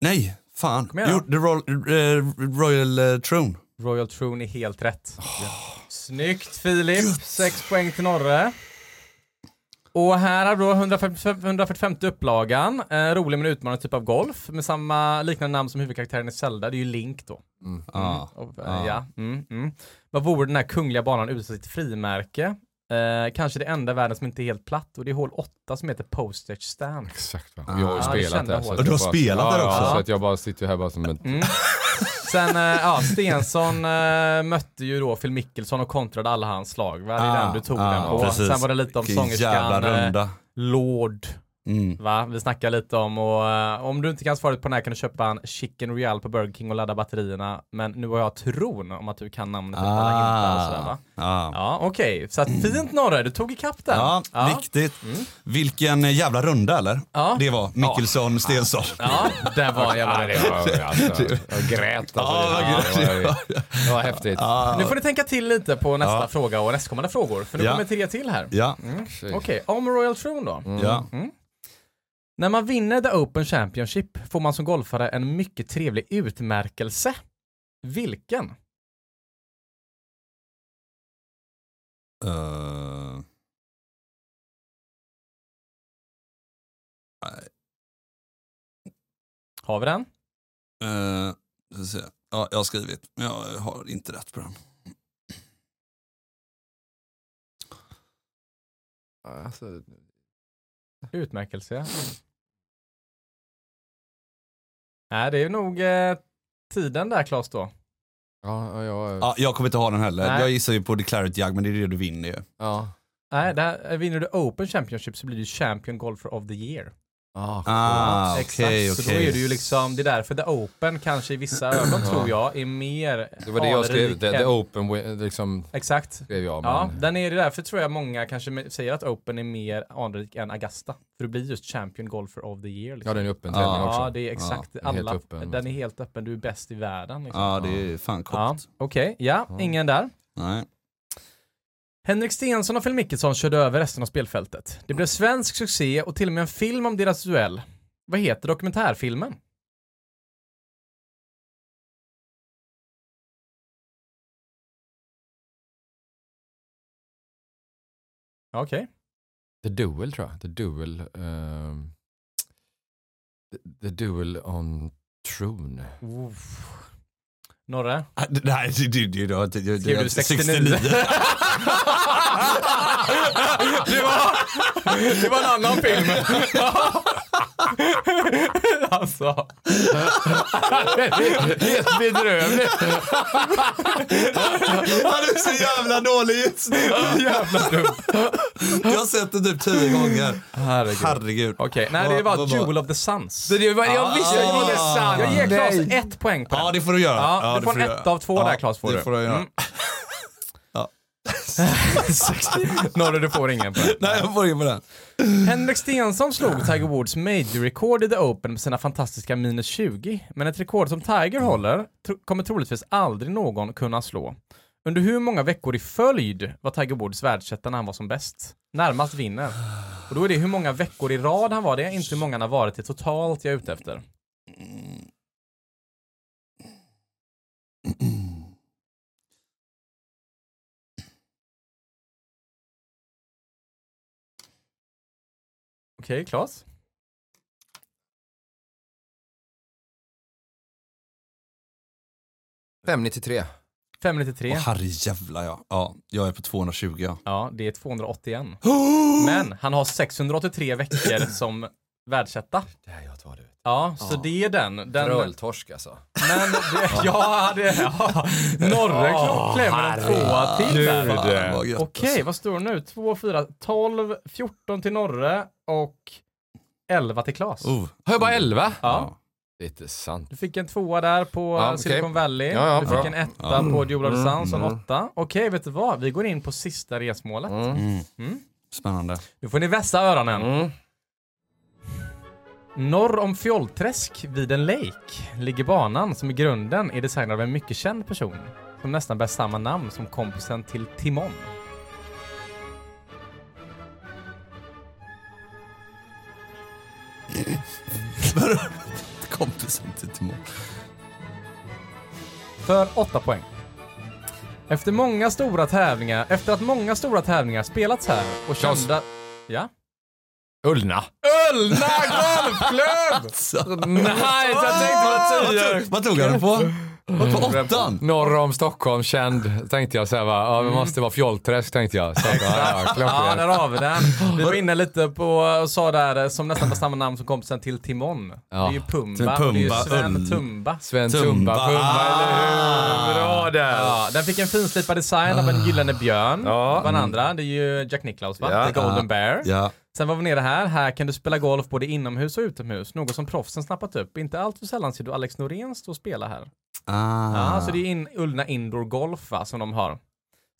Nej, fan. Jo. The Royal, eh, Royal eh, Throne. Royal Throne är helt rätt. Snyggt Filip, 6 poäng till Norre. Och här har då 145, 145 upplagan, eh, rolig men utmanande typ av golf med samma liknande namn som huvudkaraktären i Zelda, det är ju Link då. Mm. Ja. Och, eh, Ja. ja. Mm, mm. Vad vore den här kungliga banan utan sitt frimärke? Eh, kanske det enda i världen som inte är helt platt och det är hål 8 som heter postage stand. Exakt va. Jag har ju det spelat kände där. så att Du har jag bara- spelat där också? Ja, så att jag bara sitter här bara som en... Mm. Sen, eh, ja, Stensson eh, mötte ju då Phil Mickelson och kontrade alla hans slag. Va? Det är Ah, den du tog ah, den på. precis. Sen var det lite om Vilken sångerskan jävla eh, runda. Lord. Mm. Va? Vi snackar lite om och eh, om du inte kan svaret på den här kan du köpa en Chicken Real på Burger King och ladda batterierna. Men nu har jag tron om att du kan namnet utan alla hintar och sådär va? Ah. Ja, okej. Så att fint Norre, du tog ikapp den. Ja, ja. viktigt. Vilken eh, jävla runda eller? Ja. Det var Mickelson, Stensson. Ja, det var en jävla Ja, det var, alltså, jag grät alltså. Ja, det, var, det, var, det var häftigt. Nu får ni tänka till lite på nästa Ja. fråga och nästkommande frågor. För nu Ja. kommer tre till här. Ja, Okej, om Royal Tron då. ja. När man vinner The Open Championship får man som golfare en mycket trevlig utmärkelse. Vilken? Eh. Har vi den? Ska se. ja, jag har skrivit, men jag har inte rätt på den. Alltså, Utmärkelse. Nej, det är nog eh, tiden där Claes då. ja, ja, ja, Ja, jag kommer inte ha den heller. Nej. Jag gissar ju på Declared Jug, men det är det du vinner ju. ja. Nej, där, eh, vinner du Open Championship så blir du Champion Golfer of the Year. Ah, Ah, Exakt, okej, så då okej. är det ju liksom, det är därför The Open kanske i vissa ögon tror jag är mer det var det jag skrev. The, the open, liksom, Exakt. skrev jag. Ja, Men, den är det därför tror jag många kanske säger att Open är mer anrik än Augusta. För det blir just Champion Golfer of the Year. ja, Liksom. den är öppen Ja, tävling också. Ja, det är exakt. den är helt Alla, öppen. Den är helt öppen, du är bäst i världen. Liksom. Ja, det är fan Ja, coolt. Okej, ja, ingen där. Nej. Henrik Stensson och Phil Mickelson körde över resten av spelfältet. Det blev svensk succé och till och med en film om deras duell. Vad heter dokumentärfilmen? Okej. The Duel tror jag. The Duel. ehm, the, the Duel on Tron. Uff. Norre? Ah, Nej, det, det, det, det, Skrev du 69? det, var, det var en annan film. alltså. Helt bedrövligt. Han är så jävla dålig just nu. Jävla dum. Jag har sett det typ tio gånger. Herregud. Herregud. Okej, nej det var Jewel of the Suns. Det var, jag visste Ah. det var det sant. Jag ger Claes Nej. ett poäng på den. Ja, det får du göra. Ja, du det får en du ett av två där, Claes, får det du. får du göra. Mm. Norre, du får ingen på den. Nej, jag får ingen på den. Henrik Stensson slog Tiger Woods major-rekord i The Open med sina fantastiska minus 20. Men ett rekord som Tiger håller tro- kommer troligtvis aldrig någon kunna slå. Under hur många veckor i följd var Tiger Woods världsetta när han var som bäst? Närmast vinner. Och då är det hur många veckor i rad han var det, inte hur många han har varit det totalt jag är ute efter. Okej, Claes? 593. 593. Åh, herrejävlar ja. ja. Jag är på 220 ja. Ja, det är 281. Men han har 683 veckor som världsetta. Det här jag tar det. Ja, så det är den. den Bröltorsk alltså. men det, ja, det, ja. Norre oh, klämmer en tvåa till där. Okej, alltså. vad står det nu? 2, 4, 12, 14 till Norre och 11 till Klas. Oh. Har jag bara 11? Ja, Det är inte sant. du fick en tvåa där på Ja. Silicon Valley. Ja, ja, du fick en etta på of the Suns och en åtta. Okej, vet du vad? Vi går in på sista resmålet. Mm. Spännande. Nu får ni vässa öronen. Norr om Fjollträsk vid en lake ligger banan som i grunden är designad av en mycket känd person som nästan bär samma namn som kompisen till Timon. Kompisen till Timon. För 8 poäng. Efter många stora tävlingar, efter att många stora tävlingar spelats här och kända... Ja? Ullna. Ullna golfklubb! Nej, jag tänkte på Vad tog- Vad tog han på? Vad på åttan? Norr om Stockholm, känd, tänkte jag. Så här, va? Ja, det måste vara Fjollträsk, tänkte jag. Så, ja, ja, Ja, där har vi den. Vi var inne lite på och sa där eh, som nästan var samma namn som kompisen till Timon. Det är ju Pumba. Det är ju Sven. Tumba. Sven Tumba. Tumba, Pumba, Ah. eller hur? Bra där. Ja, den fick en finslipad design av en gyllene björn. Ja. Var den andra, det är ju Jack Nicklaus va? Ja. The Golden Bear. Ja. Sen var vi nere här, här kan du spela golf både inomhus och utomhus. Något som proffsen snappat upp. Inte allt för sällan ser du Alex Norén stå och spela här. Ah. Ja, så det är in, Ullna Indoor Golf va, som de har.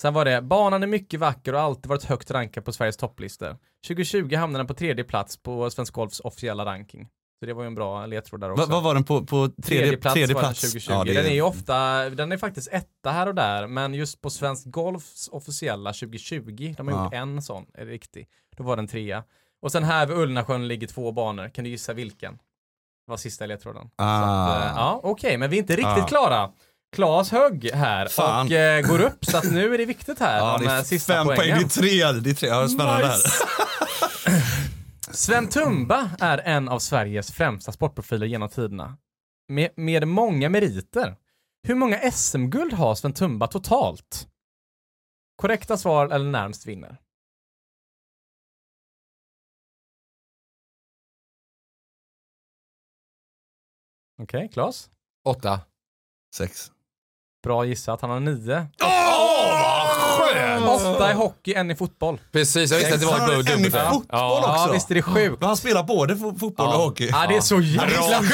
Sen var det, banan är mycket vacker och har alltid varit högt rankad på Sveriges topplistor. 2020 hamnade den på tredje plats på Svensk Golfs officiella ranking. Så det var ju en bra ledtråd där också. Va, vad var den på, på tredje, plats tredje var den plats? 2020. Ja, det Den är ju ofta, den är faktiskt etta här och där, men just på Svensk Golfs officiella 2020, de har Ja. gjort en sån, är det riktigt. Då var den trea. Och sen här vid Ullnasjön ligger två banor, kan du gissa vilken? Var sista ledtråden. Ah. Så att, eh, ja, okej, men vi är inte riktigt Ah. klara. Klas högg här Fan. och eh, går upp, så att nu är det viktigt här. Ja, de det eh, är sista fem poäng. poängen. Det är tre. Det är tre. Ja, spännande Nice. här. Sven Tumba är en av Sveriges främsta sportprofiler genom tiderna. Med, med många meriter. Hur många SM-guld har Sven Tumba totalt? Korrekta svar eller närmst vinner. Okej, Klas. Åtta. Sex. Bra gissat, han har nio. Åtta i hockey, en i fotboll. Precis, jag visste att det var ett en i dubbelt. fotboll Ja. också. Ja, visst är det sjukt. Men han spelar både fo- fotboll och hockey. Ja, det är så jäkla sjukt.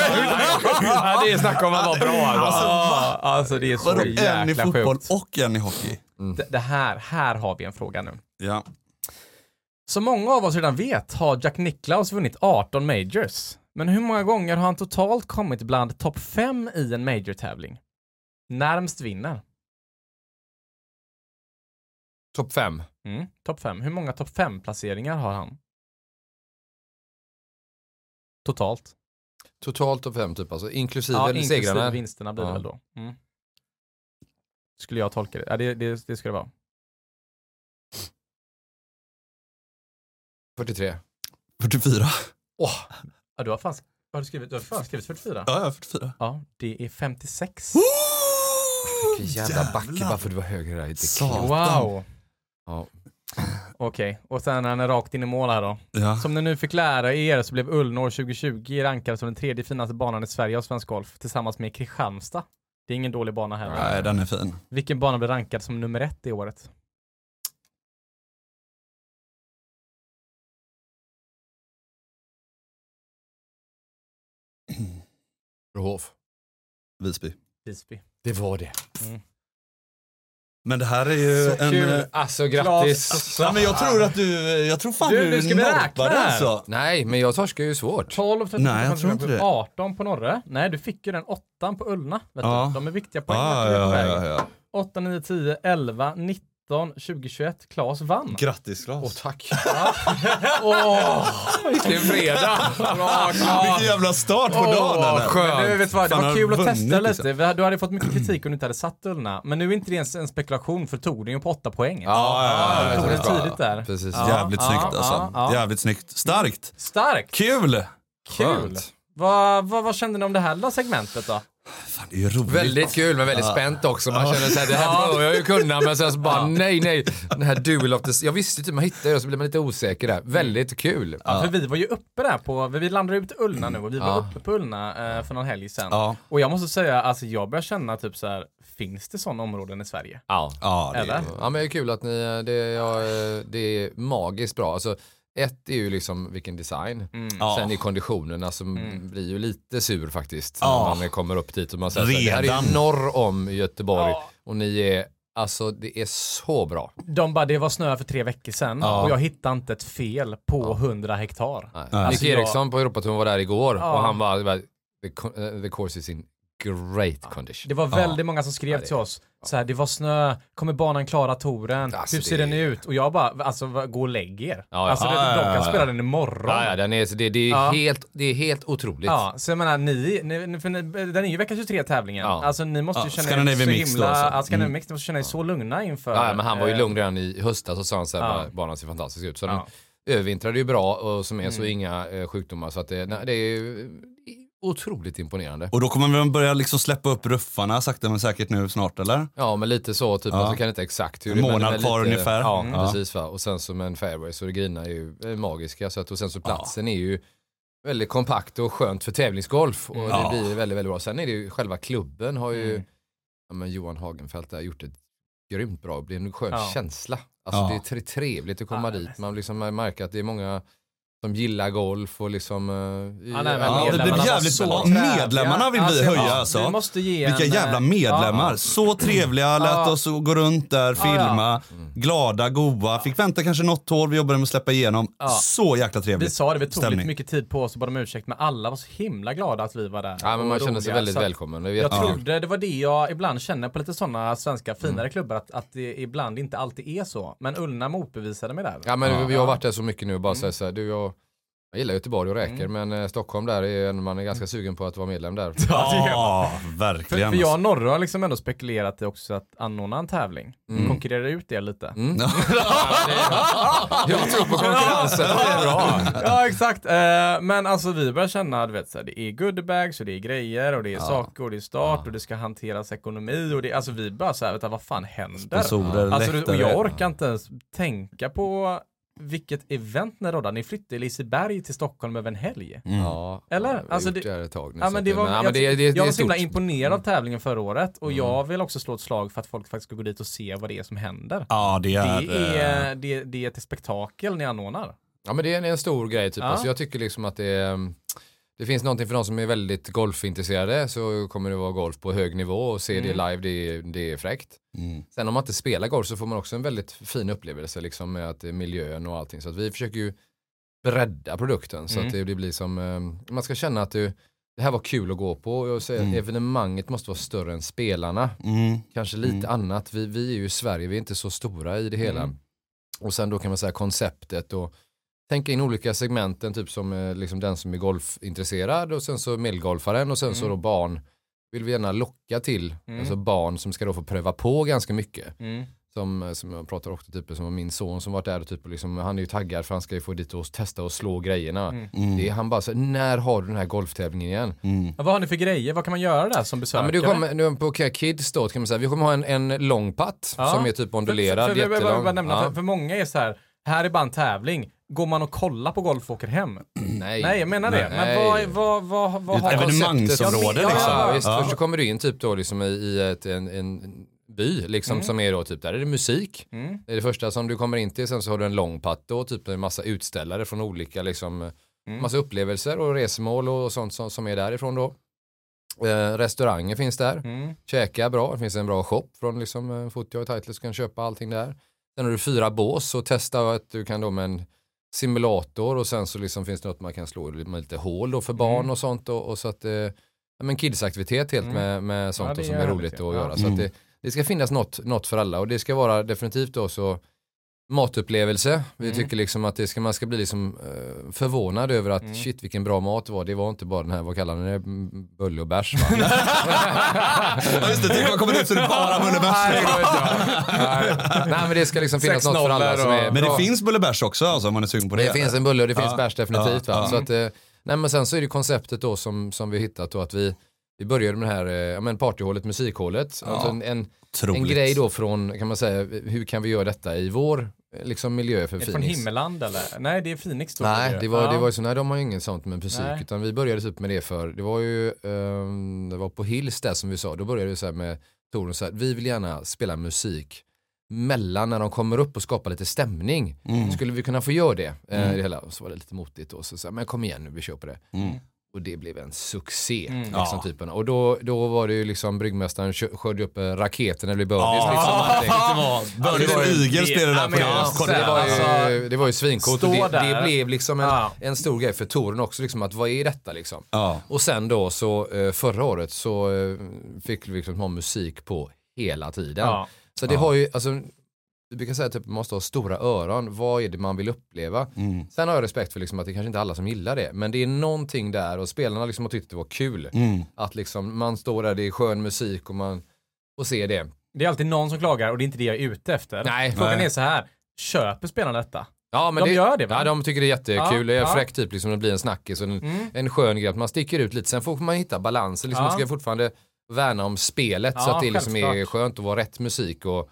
Ja, det är snack om att vara bra. Alltså. Ja, Alltså det är så Vadå, en i jäkla fotboll sjukt. och en i hockey? Det, det här, här har vi en fråga nu. Ja. Som många av oss redan vet har Jack Nicklaus vunnit 18 majors. Men hur många gånger har han totalt kommit bland topp 5 i en major-tävling? Närmst vinner. Topp fem. Mm, topp 5. Hur många topp 5-placeringar har han? Totalt. Totalt topp fem typ alltså, inklusive Ja, inklusive segrarna. vinsterna blir det Ja. väl då. Mm. Skulle jag tolka det. Ja, det, det, det ska det vara. 43. 44. Ja, du har fan, har du skrivit, du har fan skrivit 44? Ja, ja, 44. Ja, det är 56. Vilken jävla backe bara för du var högre där. Det. Wow. Ja. Okej, och sen är den rakt in i mål här då. Ja. Som ni nu fick lära er så blev Ullnår 2020 rankad som den tredje finaste banan i Sverige av Svensk Golf tillsammans med Kristianstad. Det är ingen dålig bana heller. Nej, den är fin. Vilken bana blev rankad som nummer ett i året? Brohof. Visby. Visby. Det var det. Men det här är ju Så en... kul. eh, Alltså grattis. Ja, men jag tror att du, jag tror fan Du, du, ska norpade här. alltså. Nej, men jag torskar ju svårt. 12, 13, Nej, jag tror inte det. 18 på Norre. Nej, du fick ju den 8 på Ullna. Vet Ja. du. De är viktiga poäng. Ah, ja, väg. ja, ja. 8, 9, 10, 11, 19, 20, 21. Klas vann. Grattis Claes. Åh tack. Åh, vilken fredag. Bra Vilken jävla start på dagen eller? skönt. Men du, vet vad, det Fan, var kul att testa lite. liksom. Vi hade- Du hade fått mycket kritik om du inte hade satt Ullna. Men nu är inte det ens en spekulation för tog den ju på 8 poäng. Ja, ja, ja, tog ja, ja. tidigt där. Precis. Ja. Jävligt snyggt alltså. ja, ja. Jävligt snyggt. Starkt. Starkt! Kul! Kul! Vad, vad, vad kände ni om det här segmentet då? Fan, det är ju roligt. Väldigt kul men väldigt spänt också. Man känner såhär, det här bör jag ju kunna men sen så bara nej, nej. Den här duel of the... Jag visste inte, man hittar ju det så blir man lite osäker där. Väldigt kul. Ja, för vi var ju uppe där på, vi landade ut Ullna nu och vi var Ja. uppe på Ullna eh, för någon helg sedan. Ja. Och jag måste säga, alltså jag börjar känna typ så här, finns det sådana områden i Sverige? Ja. Ja, det Eller? är... Ja men det är kul att ni, det, ja, det är magiskt bra. Alltså, ett är ju liksom vilken design. Ja. Sen är konditionerna som blir ju lite sur faktiskt. Ja. När man kommer upp dit och man säger här, det här är Redan. norr om Göteborg Ja. och ni är, alltså det är så bra. De bara, det var snö för tre veckor sedan Ja. och jag hittade inte ett fel på 100 hektar. Nej. Nej. Nick Alltså, jag- Eriksson på Europatouren var där igår Ja. och han var, bara, the, eh, the course is in great condition. Det var väldigt många som skrev det- till oss, så här, det var snö, kommer banan klara touren, Alltså, hur ser det- den ut? Och jag bara, alltså gå och lägg er. Ja, ja. Alltså Ja, det, ja, de ja, kan ja. spela den imorgon. Ja, ja, den är, så det, det, är Ja. helt, det är helt otroligt. Ja, så jag menar ni, ni, för ni den är ju vecka 23 tävlingen. Ja. Alltså ni måste ju Ja, känna er så Mix himla, alltså. ja, Mm. Mix, ni måste känna er så lugna inför. Ja, men han var ju eh, lugn redan i höstas och sa han så här, Ja. banan ser fantastisk ut. Så Ja. den övervintrade ju bra och som är så Mm. inga eh, sjukdomar så att det, nej, det är ju otroligt imponerande. Och då kommer vi börja liksom släppa upp ruffarna sakta men säkert nu snart eller? Ja men lite så, typ, Ja. alltså, kan inte exakt hur En det men- månad men kvar ungefär. Ja, Mm. precis va. Och sen med en fairway så det grina är ju är magiska. Så att, och sen så platsen är ju väldigt kompakt och skönt för tävlingsgolf. Och Ja. det blir väldigt, väldigt bra. Sen är det ju själva klubben har ju, Mm. ja, men Johan Hagenfeldt där gjort ett grymt bra, det blir en skön Ja. känsla. Alltså Ja. det är tre- trevligt att komma Ja, dit. Man liksom märker att det är många som gillar golf och liksom... eh, Ja, nej, men Ja, det blir jävligt så bra. Medlemmarna vill vi höja, ja, alltså. Vi måste ge Vilka en, jävla eh, medlemmar. ja. Så trevliga, lät Ja. oss gå runt där, filma, glada, goa. Fick vänta kanske något år, vi jobbade med att släppa igenom. Ja. Så jäkla Vi trevligt. sa det, vi tog stämning. lite mycket tid på oss och bad om ursäkt, men alla var så himla glada att vi var där. Ja men man känner sig väldigt välkommen. Jag trodde, det var det jag ibland känner på lite sådana svenska Mm. finare klubbar, att, att det ibland inte alltid är så. Men Ullna motbevisade mig där. Ja men Ja. vi har varit där så mycket nu och bara Mm. säga så här, du jag, jag gillar Göteborg och räker men eh, Stockholm där är man är ganska sugen på att vara medlem där. Ja, För, verkligen. för jag och Norre har liksom ändå spekulerat i också att anordna en tävling. Konkurrera ut det lite. Mm. jag tror på konkurrensen, det är bra. ja exakt, Eh, men alltså vi börjar känna, du vet, så här, det är goodiebags och det är grejer och det är saker och det är start och det ska hanteras ekonomi och det, alltså vi bara såhär, vad fan händer? Sponsorer, Alltså, det- och jag orkar inte ens tänka på vilket event ni rådde. Ni flyttade Liseberg till Stockholm över en helg. Ja, Eller? Ja, vi Alltså det- det ett tag nu. Ja, men det var, ja, jag, men det, det, jag var är så himla imponerad av tävlingen förra året och jag vill också slå ett slag för att folk faktiskt ska gå dit och se vad det är som händer. Ja, det är... Det eh, är, det, det är ett spektakel ni anordnar. Ja men det är en, en stor grej typ. Ja. Alltså, jag tycker liksom att det är, det finns någonting för de som är väldigt golfintresserade så kommer det vara golf på hög nivå och se det live det är, det är fräckt. Mm. Sen om man inte spelar golf så får man också en väldigt fin upplevelse liksom med att är miljön och allting. Så att vi försöker ju bredda produkten så Mm. att det, det blir som, eh, man ska känna att det, det här var kul att gå på och säga att evenemanget måste vara större än spelarna. Mm. Kanske lite annat, vi, vi är ju i Sverige, vi är inte så stora i det hela. Mm. Och sen då kan man säga konceptet och tänka in olika segmenten, typ som eh, liksom den som är golfintresserad och sen så medelgolfaren och sen så då barn. Vill vi gärna locka till, Mm. alltså barn som ska då få pröva på ganska mycket. Mm. Som, eh, som jag pratar också typ som min son som varit där och typ liksom, han är ju taggad för han ska ju få dit och testa och slå grejerna. Mm. Det är han bara så när har du den här golftävlingen igen? Ja, vad har ni för grejer? Vad kan man göra där som Ja, besökare? men du kommer, nu på Kids då kan man säga, vi kommer ha en, en lång putt Ja. som är typ ondulerad, för, för, för, för, jättelång. för, nämna, Ja. för, för många är så här, här är bara en tävling. Går man och kollar på golf och åker hem? Nej. Nej, jag menar det. Men Nej. vad, vad, vad, vad, ett har evenemangsområde Ja, liksom. Ja, visst, Ja. Först så kommer du in typ då liksom i, i ett, en, en by liksom som är då typ, där är det musik. Mm. Det är det första som du kommer in till, sen så har du en lång putt då, typ en massa utställare från olika liksom, Mm. massa upplevelser och resmål och sånt som, som är därifrån då. Eh, restauranger finns där, Mm. käka bra, det finns en bra shop från liksom Footio och Titles, så kan du köpa allting där. Sen har du fyra bås och testa att du kan då med en simulator och sen så liksom finns det något man kan slå med lite hål då för barn Mm. och sånt och, och så att eh, ja, men kidsaktivitet helt Mm. med, med sånt Ja, som är roligt att Ja. göra. Så Mm. att det, det ska finnas något, något för alla och det ska vara definitivt då så matupplevelse. Vi Mm. tycker liksom att det ska, man ska bli liksom eh, förvånad över att Mm. shit vilken bra mat det var. Det var inte bara den här, vad kallar ni det, Mm, bulle och bärs va? Ja, just det, tänk man kommer ut så det är bara det går inte. Nej. Nej men det ska liksom finnas något för alla som är och- Men det bra. finns bullebärs också alltså, om man är sugen på det. Det finns en bulle och det finns Ja. bärs definitivt. Ja, Va? ja. Så att, eh, nej, men sen så är det konceptet då som, som vi hittat då att vi, vi började med det här eh, ja, men partyhålet, musikhålet. Alltså en, en, en Otroligt. grej då från, kan man säga, hur kan vi göra detta i vår liksom, miljö för Är det från Phoenix? Himmeland eller? Nej, det är Phoenix då. Nej, det var, Ja. det var ju så, nej de har ju inget sånt med musik Nej. utan vi började typ med det för, det var ju, ehm, det var på Hills där som vi sa, då började vi så här med Torun så här, vi vill gärna spela musik mellan när de kommer upp och skapa lite stämning. Mm. Skulle vi kunna få göra det? Eh, det hela. Och så var det lite motigt då, så, så här, men kom igen nu, vi kör på det. Mm. Och det blev en succé. Mm. Liksom, Ja. typen. Och då, då var det ju liksom bryggmästaren kö- sköt upp eh, raketen blev birdies. Ja, liksom, det var ju- Igel spelade Ja, där på det. ja, det, var ju, det var ju svincoolt och Stå det, det blev liksom en, Ja. en stor grej för touren också, liksom att vad är detta liksom? Ja. Och sen då så eh, förra året så eh, fick vi liksom ha musik på hela tiden. Ja. Så det Ja. har ju, alltså, vi brukar säga att typ, man måste ha stora öron, vad är det man vill uppleva? Mm. Sen har jag respekt för liksom att det kanske inte är alla som gillar det, men det är någonting där och spelarna liksom har tyckt det var kul. Mm. Att liksom man står där, det är skön musik och man får se det. Det är alltid någon som klagar och det är inte det jag är ute efter. Nej. Frågan Nej. är så här, köper spelarna detta? Ja, men De det, gör det, va? Ja, de tycker det är jättekul. Ja, det är ja. fräck typ, liksom, det blir en snackis och en, Mm. en skön grej man sticker ut lite. Sen får man hitta balansen. Liksom, Ja. Man ska fortfarande värna om spelet så Ja, att det liksom är skönt att vara rätt musik och,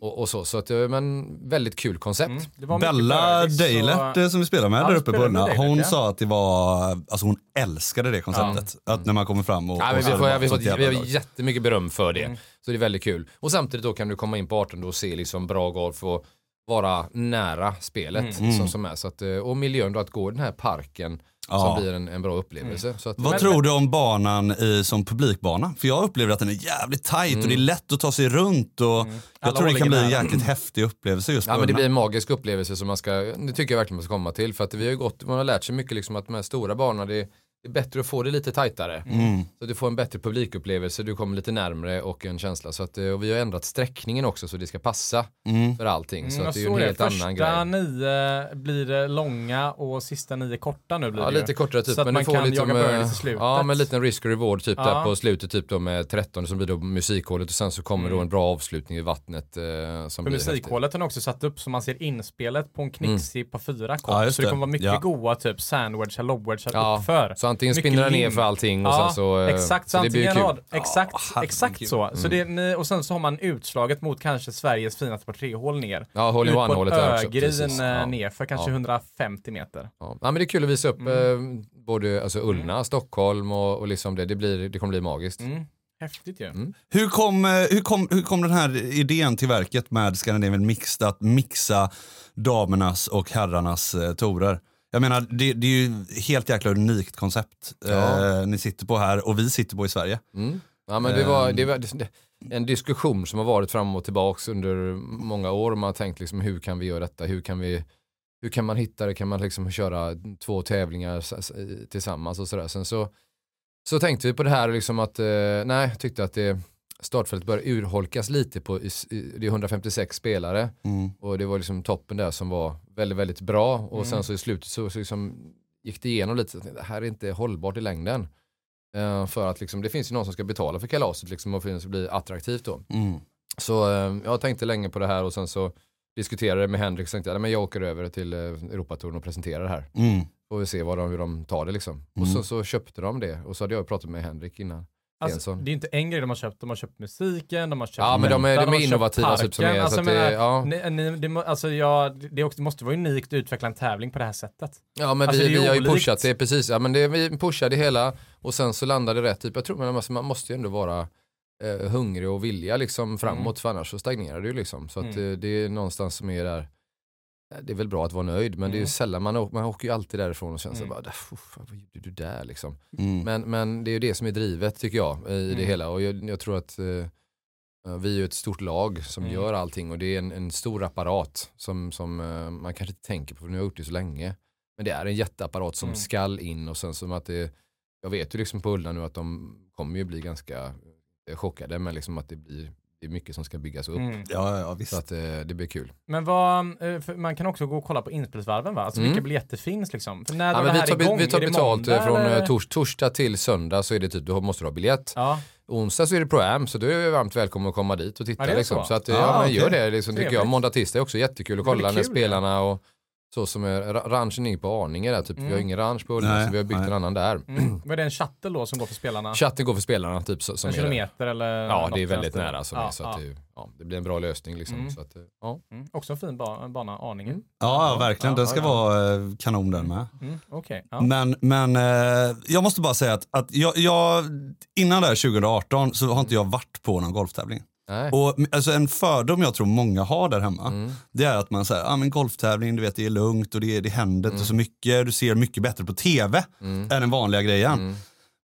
och, och så. Så att, eh, men väldigt kul koncept. Mm. Det Bella så- Deilert eh, som vi spelar med Ja, där vi uppe på Deilert, hon ja. sa att det var, alltså hon älskade det konceptet. Att när man kommer fram och... Ja, och men så vi, det får, bara vi, får, vi har jättemycket beröm för det. Mm. Så det är väldigt kul. Och samtidigt då kan du komma in på 18 och se liksom bra golf och vara nära spelet Mm. som, som är. Så att, eh, och miljön då att gå i den här parken Ja. som blir en, en bra upplevelse. Så att, Vad Men- tror du om banan i, som publikbana? För jag upplever att den är jävligt tight och det är lätt att ta sig runt och jag Mm. Alla tror det kan bli en jäkligt häftig upplevelse just Ja men det blir en magisk upplevelse som man ska, det tycker jag verkligen man ska komma till. För att vi har ju gått, man har lärt sig mycket liksom att de här stora banorna, det, det är bättre att få det lite tajtare. Mm. Så att du får en bättre publikupplevelse, du kommer lite närmre och en känsla. Så att, eh, och vi har ändrat sträckningen också så det ska passa Mm. för allting. Så Mm, att det är ju en helt Första annan grej. nio blir det långa och sista nio korta nu blir Ja det ju. lite kortare typ. Så att men man får kan lite jaga som, eh, i slutet. Ja men lite en risk och reward typ Ja. där på slutet typ då med 13 som blir då musikhålet och sen så kommer då en bra avslutning i vattnet eh, som Mm. För musikhålet har ni också satt upp så man ser inspelet på en knixig på fyra kort. Ja, så det kommer vara mycket Ja. goa typ sandwich, lobwedge Ja, uppför. Så antingen Mycket spinner den ner för allting och Ja, sen så... eh, exakt, så, det blir ju antingen kul. rad, exakt, Ja, exakt så. så det, och sen så har man utslaget mot kanske Sveriges finaste par tre-hål ner. Ja, in på one-hålet där också. ögrin eh, Ja. nerför kanske Ja. 150 meter. Ja. ja men det är kul att visa upp Mm. eh, både alltså Ullna, Stockholm och, och liksom det. Det, blir, det kommer bli magiskt. Mm. Häftigt ju. Mm. Hur kom, hur, kom, hur kom den här idén till verket med Scandinavian Mixed att mixa damernas och herrarnas eh, torer? Jag menar, det, det är ju helt jäkla unikt koncept Ja. eh, ni sitter på här och vi sitter på i Sverige. Mm. Ja men det var, Ehm. det var det, en diskussion som har varit fram och tillbaks under många år. Man har tänkt liksom hur kan vi göra detta? Hur kan vi hur kan man hitta det? Kan man liksom köra två tävlingar tillsammans och sådär. Sen så, så tänkte vi på det här liksom att, eh, nej, jag tyckte att det startfältet började urholkas lite på, det är 156 spelare Mm. och det var liksom toppen där som var väldigt, väldigt bra och Mm. sen så i slutet så, så liksom gick det igenom lite, tänkte, det här är inte hållbart i längden. Eh, för att liksom, det finns ju någon som ska betala för kalaset liksom, och att det ska bli attraktivt då. Mm. Så eh, jag tänkte länge på det här och sen så diskuterade jag med Henrik och tänkte jag, "Nej, men jag åker över till eh, Europatouren och presenterar det här. Mm. Får vi se vad de, hur de tar det liksom. Och Mm. så, så köpte de det och så hade jag pratat med Henrik innan. Alltså, det är inte en grej de har köpt, de har köpt musiken, de har köpt Ja men de är, de är innovativa typ som är. Alltså, så att det, ja. Ni, ni, det, alltså, ja, det, också, det måste vara unikt att utveckla en tävling på det här sättet. Ja men Alltså, vi, vi har ju pushat det precis, ja men det, vi pushade hela och sen så landade det rätt typ. Jag tror men man måste ju ändå vara eh, hungrig och vilja liksom framåt Mm. för annars så stagnerar det ju liksom. Så att Mm. eh, det är någonstans som är där, det är väl bra att vara nöjd men det är ju Mm. sällan man, åker- man åker ju alltid därifrån och känner sig Mm. bara, "Uff, vad gjorde du där liksom. Mm. Men, men det är ju det som är drivet tycker jag i det Mm. hela och jag, jag tror att eh, vi är ju ett stort lag som Mm. gör allting och det är en, en stor apparat som, som eh, man kanske inte tänker på för nu har jag gjort det så länge. Men det är en jätteapparat som Mm. skall in och sen som att det, jag vet ju liksom på Ullna nu att de kommer ju bli ganska eh, chockade men liksom att det blir det är mycket som ska byggas upp. Mm. Ja, ja visst. Så att eh, det blir kul. Men vad, eh, man kan också gå och kolla på inspelsvarven va? Alltså Mm. vilka biljetter finns liksom? För när Ja, men det vi, här tar, igång? vi tar betalt måndag, eh, från eller? eh, tors, torsdag till söndag så är det typ, du måste ha biljett. Ja, Onsdag så är det Pro-Am så då är varmt välkomna att komma dit och titta. Ja, liksom. så. så att, Ah, ja, men gör det liksom, tycker jag. Måndag, tisdag är också jättekul att kolla när kul, spelarna och så som är, ra- ranchen är på Arninge där typ. Vi har Mm. ingen ranch på Nej, så vi har byggt nej. en annan där. mm. Vad är det en shuttle då som går för spelarna? Chatten går för spelarna typ. Så, som en kilometer eller? Ja det är väldigt nära som ja, är, så att ja. det, ja, det blir en bra lösning liksom. Mm. Så att, eh, ja. Mm. Också en fin ba bana, Arninge. Mm. Ja, ja, verkligen. Den ska ja, ja. vara eh, kanon den med. Mm. Ja. Men, men eh, jag måste bara säga att, att jag, jag, innan det här 2018 så har inte jag varit på någon golftävling. Nej. Och alltså, en fördom jag tror många har där hemma, Mm. det är att man säger, ah, men golftävling, du vet det är lugnt och det, det händer inte så mycket, du ser mycket bättre på tv Mm. än den vanliga grejen. Mm.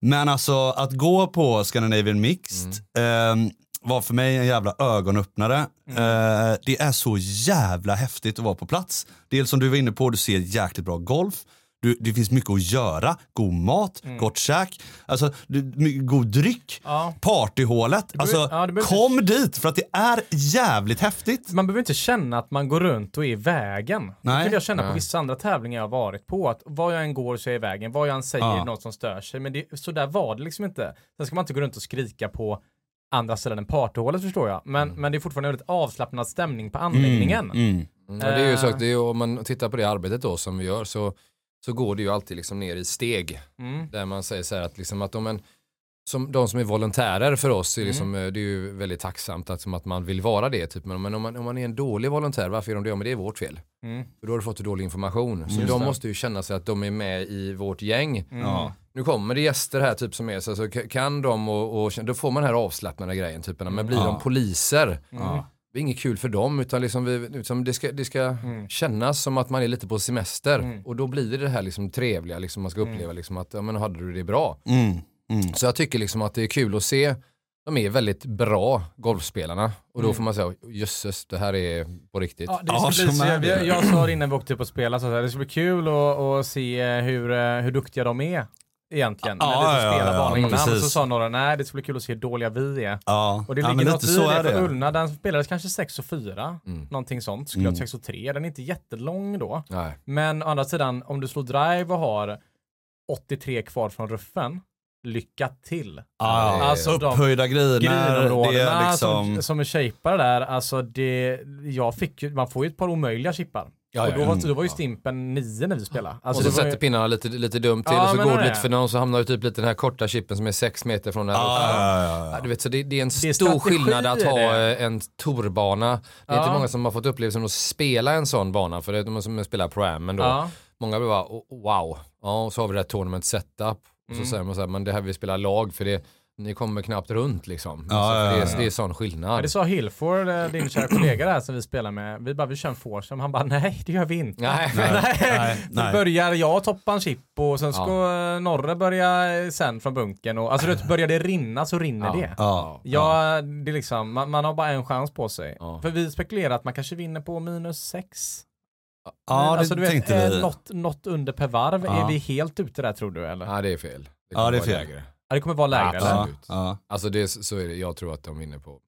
Men alltså att gå på Scandinavian Mixed Mm. ehm, var för mig en jävla ögonöppnare. Mm. Eh, det är så jävla häftigt att vara på plats. Dels som du var inne på, du ser jäkligt bra golf. Du, det finns mycket att göra, god mat, gott käk, alltså, du, god dryck. Mm. Ja. Partyhålet, alltså ja, det kom dit för att det är jävligt häftigt. Man behöver inte känna att man går runt och är i vägen. Det Nej. kan jag känna på Nej. vissa andra tävlingar jag har varit på. Att vad jag än går så är jag i vägen. Vad jag än säger Ja. är något som stör sig. Men det, så där var det liksom inte. Sen ska man inte gå runt och skrika på andra ställen än partyhålet förstår jag. Men, men det är fortfarande en väldigt avslappnad stämning på anläggningen. Mm. Mm, och det är ju så Eh. att det är, om man tittar på det arbetet då som vi gör så, så går det ju alltid liksom ner i steg. Mm. Där man säger så här att, liksom att om en, som, de som är volontärer för oss, är liksom, eh, det är ju väldigt tacksamt att, som att man vill vara det. Typ. Men, om, man, om man är en dålig volontär, varför är de det? Men det är vårt fel. Mm. För då har du fått dålig information. Så Just de det. måste ju känna sig att de är med i vårt gäng. Ja. Nu kommer det gäster här typ som är så, så kan de och, och då får man den här avslappnade grejen. Typ, men blir Ja. de poliser, Ja. Det är inget kul för dem utan liksom vi, liksom det ska, det ska Mm. kännas som att man är lite på semester. Mm. Och då blir det det här liksom trevliga, liksom man ska uppleva liksom att ja, men hade du det bra. Mm. Mm. Så jag tycker liksom att det är kul att se, de är väldigt bra golfspelarna. Och då Mm. får man säga, jösses det här är på riktigt. Ja, det Ja, ska bli som så, jag, jag sa det innan vi åkte upp och spelade, så att det ska bli kul att, att se hur, eh, hur duktiga de är egentligen. Ja, när ja, spelar ja, banan ja, innan så sa några, nej det ska bli kul att se hur dåliga vi är. Ja. Och det ja, ligger men något i det, för. Ullna den spelades kanske 6 och 4, Mm. någonting sånt. Skulle Mm. ha 6 och 3, den är inte jättelång då. Nej. Men å andra sidan, om du slår drive och har 83 kvar från ruffen, lycka till. Ja, Ja, alltså de upphöjda griner. Det Grinområdena liksom... som, som är shapade där, alltså det, jag fick ju, man får ju ett par omöjliga chippar. Ja, och då, var, då var ju stimpen 9 när vi spelade. Alltså och så sätter ju, pinnarna lite, lite dumt till Ja, och så går det lite för någon så hamnar det typ lite den här korta chippen som är 6 meter från den här. Ja, ja, du vet, så det, det är en Det är stor skillnad att ha det. eh, en torbana. Det är inte många som har fått upplevelsen att spela en sån bana, för det är de som spelar Pro-Am, men då, många blir bara oh, wow, ja, och så har vi det här tournament setup, och så Mm. säger man så här, men det här vi spelar lag, för det, ni kommer knappt runt liksom. Ja, alltså, ja, det, ja, är, ja. det är sån skillnad. Ja, det sa Hillford, eh, din kära kollega där som vi spelar med. Vi bara, vi kör en foursome. Han bara, nej det gör vi inte. Nej. nej. nej, nej. börjar jag toppa en chip och sen ska ja. Norre börja eh, sen från bunkern. Och, alltså du vet, börjar det rinna så rinner Ja. det. Ja. Ja, det är liksom, man, man har bara en chans på sig. Ja. För vi spekulerar att man kanske vinner på minus sex. Ja, det alltså, du vet, tänkte eh, vi. Något, något under per varv. Ja. Är vi helt ute där tror du eller? Ja, det är fel. Det Ja, det är fel. lägre. Det kommer vara lägre Absolut. eller? Ja, ja. Alltså det, så är det, jag tror att de vinner på,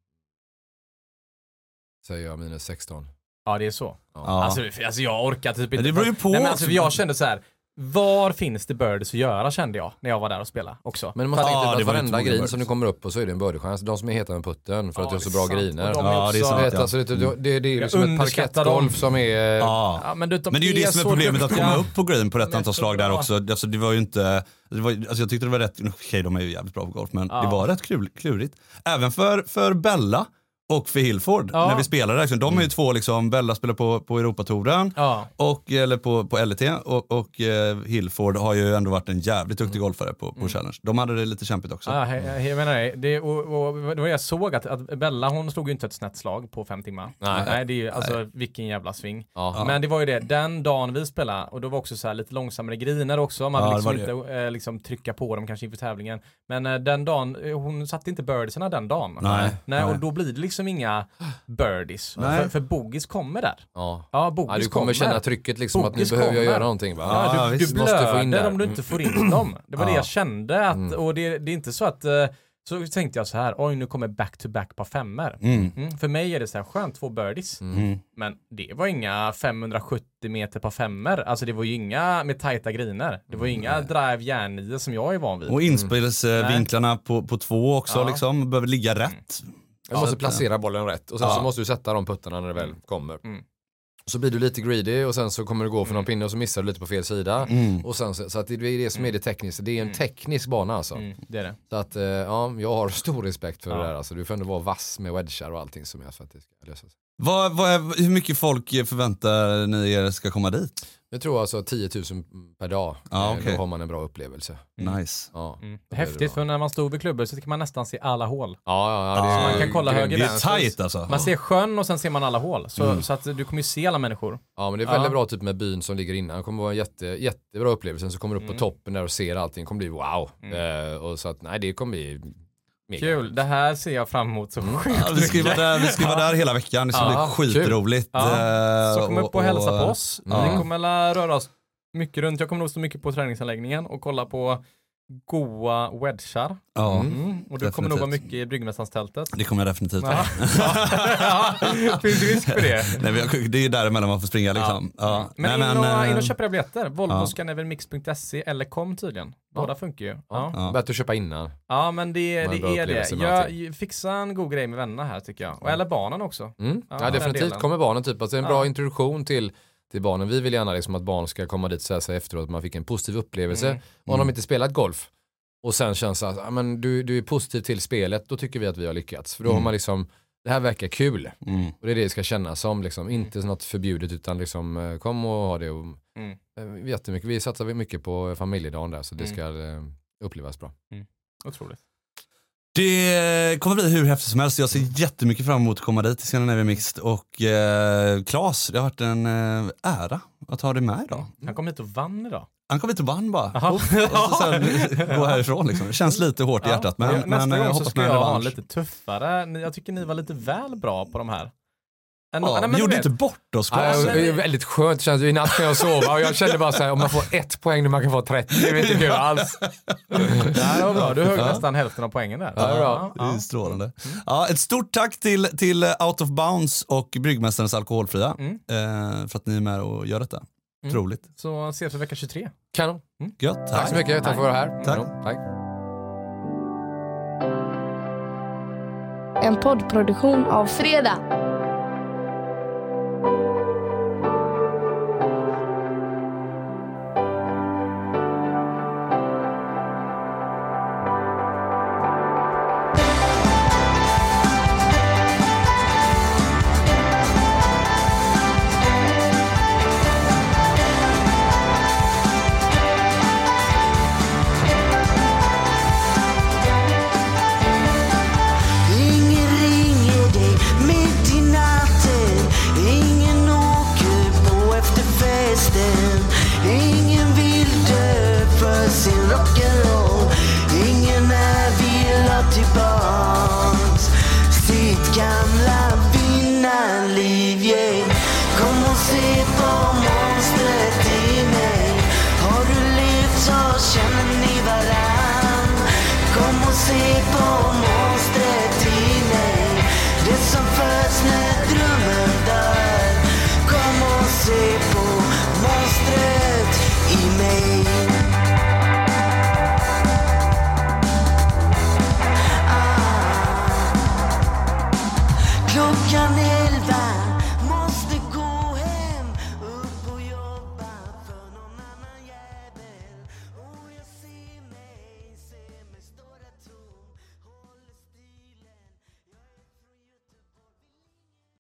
säger jag, minus 16. Ja, det är så. Ja. Alltså, alltså jag orkar typ Men inte. det beror ju på Nej, men också. alltså, jag kände så här. Var finns det birdies att göra kände jag när jag var där och spelade också. Men man tänker det att varenda grin birdies. som du kommer upp på så är det en birdie-chans. De som är hetare än putten för att du har så bra griner. Ja, det är också- sant. Vet, ja. alltså, det, det, det, det är Jag liksom ett parkettgolf som är... Ja. Ja, men, du, de Men det är ju det som är problemet att komma upp på green på rätt antal slag där också. Alltså, det var ju inte, det var, alltså, jag tyckte det var rätt, okej de är ju jävligt bra på golf men det var rätt kul, klurigt. Även för, för Bella och för Hillford Ja. när vi spelade. Liksom. De är ju två, liksom, Bella spelar på, på Europatouren Ja. och, eller på, på LT och, och eh, Hillford har ju ändå varit en jävligt duktig golfare på, på Challenge. De hade det lite kämpigt också. Ja, he- he- jag menar det. det och, och, var jag såg att, att Bella hon slog ju inte ett snett slag på fem timmar. Nej. det är ju, alltså vilken jävla sving. Ja. Men det var ju det, den dagen vi spelade och då var också så här lite långsammare griner också. Man Ja, liksom inte eh, liksom trycka på dem kanske inför tävlingen. Men eh, den dagen, eh, hon satte inte birdiesarna den dagen. Nej. Nej, Nej. och då blir det liksom inga birdies. Nej. För, för bogies kommer där. Ja. Ja, bogies Ja, du kommer känna trycket liksom att nu Bogis behöver jag kommer. göra någonting. Va? Ja, Ja, du, visst. du Måste få in blöder där. om du inte får in dem. Det var det Ja. jag kände. Att, Mm. Och det, det är inte så att eh, så tänkte jag så här, oj nu kommer back-to-back på femmer. Mm. Mm, för mig är det så här skönt, två birdies. Mm. Men det var inga 570 meter på femmer. Alltså det var ju inga med tajta griner. Det var ju inga drive järnnio som jag är van vid. Och inspelsvinklarna på, på två också Ja. liksom, behöver ligga rätt. Du måste att, placera bollen rätt och sen Ja. så måste du sätta de puttarna när det väl kommer. Mm. Så blir du lite greedy och sen så kommer du gå för någon pinne och så missar du lite på fel sida. Mm. Och sen så, så att det är det som är det tekniska. Det är en teknisk bana alltså. Mm, det är det. Så att eh, ja, jag har stor respekt för Ja. det där. Alltså, du får ändå vara vass med wedgar och allting som jag för att det ska lösa sig. Vad, vad är, hur mycket folk förväntar ni er ska komma dit? Jag tror alltså 10 000 per dag. Ja, Eh, okej. Då har man en bra upplevelse. Nice. Ja, Mm. det är Häftigt, för när man stod vid klubben så kan man nästan se alla hål. Ja, ja, ja, det är, man kan kolla höger Det är tight alltså. Man ser sjön och sen ser man alla hål. Så, Mm. så att du kommer ju se alla människor. Ja men det är väldigt Ja. bra typ med byn som ligger innan. Det kommer vara en jätte, jättebra upplevelse. Så kommer du upp Mm. på toppen där och ser allting. Det kommer bli wow. Eh, och så att nej det kommer bli. Kul, det här ser jag fram emot så sjukt Ja, vi ska vara där, vi ska vara där hela veckan, det ska Ja, bli skitroligt. Ja. Eh, Så kom upp och hälsa på oss. Vi kommer röra oss mycket runt. Jag kommer nog stå mycket på träningsanläggningen och kolla på goa wedgar. Ja, Mm. Och du kommer nog vara mycket i Bryggmästarstältet. det kommer jag definitivt Ja. ja. Finns det risk för det? Nej, det är ju däremellan man får springa liksom. Ja. Men, Nej, in, och, eh, in och köp era biljetter. Volvo, ja. Scandinavianmix.se eller kom tydligen. Båda funkar ju. Ja. Ja. Bättre att köpa innan. Ja men det, det är det. Jag, fixa en god grej med vännerna här tycker jag. Och, eller barnen också. Mm. Ja, definitivt kommer barnen typ. Alltså en bra introduktion till, till barnen. Vi vill gärna liksom att barn ska komma dit och säga sig efteråt att man fick en positiv upplevelse. Mm. Om de inte spelat golf och sen känns att ja, men du, du är positiv till spelet, då tycker vi att vi har lyckats. För då har man liksom, det här verkar kul. Mm. Och det är det det ska kännas som, liksom. inte något förbjudet utan liksom eh, kom och ha det. Och, Mm. eh, jättemycket. Vi satsar mycket på familjedagen där så det Mm. ska eh, upplevas bra. Otroligt. Det kommer bli hur häftigt som helst. Jag ser jättemycket fram emot att komma dit till Scandinavian Mixed. Och eh, Claes, det har varit en eh, ära att ha dig med idag. Han kom hit och vann idag. Han kom hit och vann bara. Jaha. Och så sen gå härifrån liksom. Det känns lite hårt i hjärtat men, Ja, Nästa men eh, jag gång så ska jag ha lite tuffare. Jag tycker ni var lite väl bra på de här. Ja, Nej, vi du gjorde inte bort oss Ja, det är väldigt skönt, det känns, i natt kan jag sova och jag kände bara så här, om man får ett poäng när man kan få 30, det är inte kul alls. Ja, det var bra. Du högg nästan hälften av poängen där. Ja, det bra. Det är strålande. Ja, ett stort tack till, till Out of Bounds och Bryggmästarens Alkoholfria Mm. eh, för att ni är med och gör detta. Otroligt. Så ses vi vecka 23. Kanon. Gött. Tack så mycket, tack för att vara här. Tack. Tack. En poddproduktion av Fredag.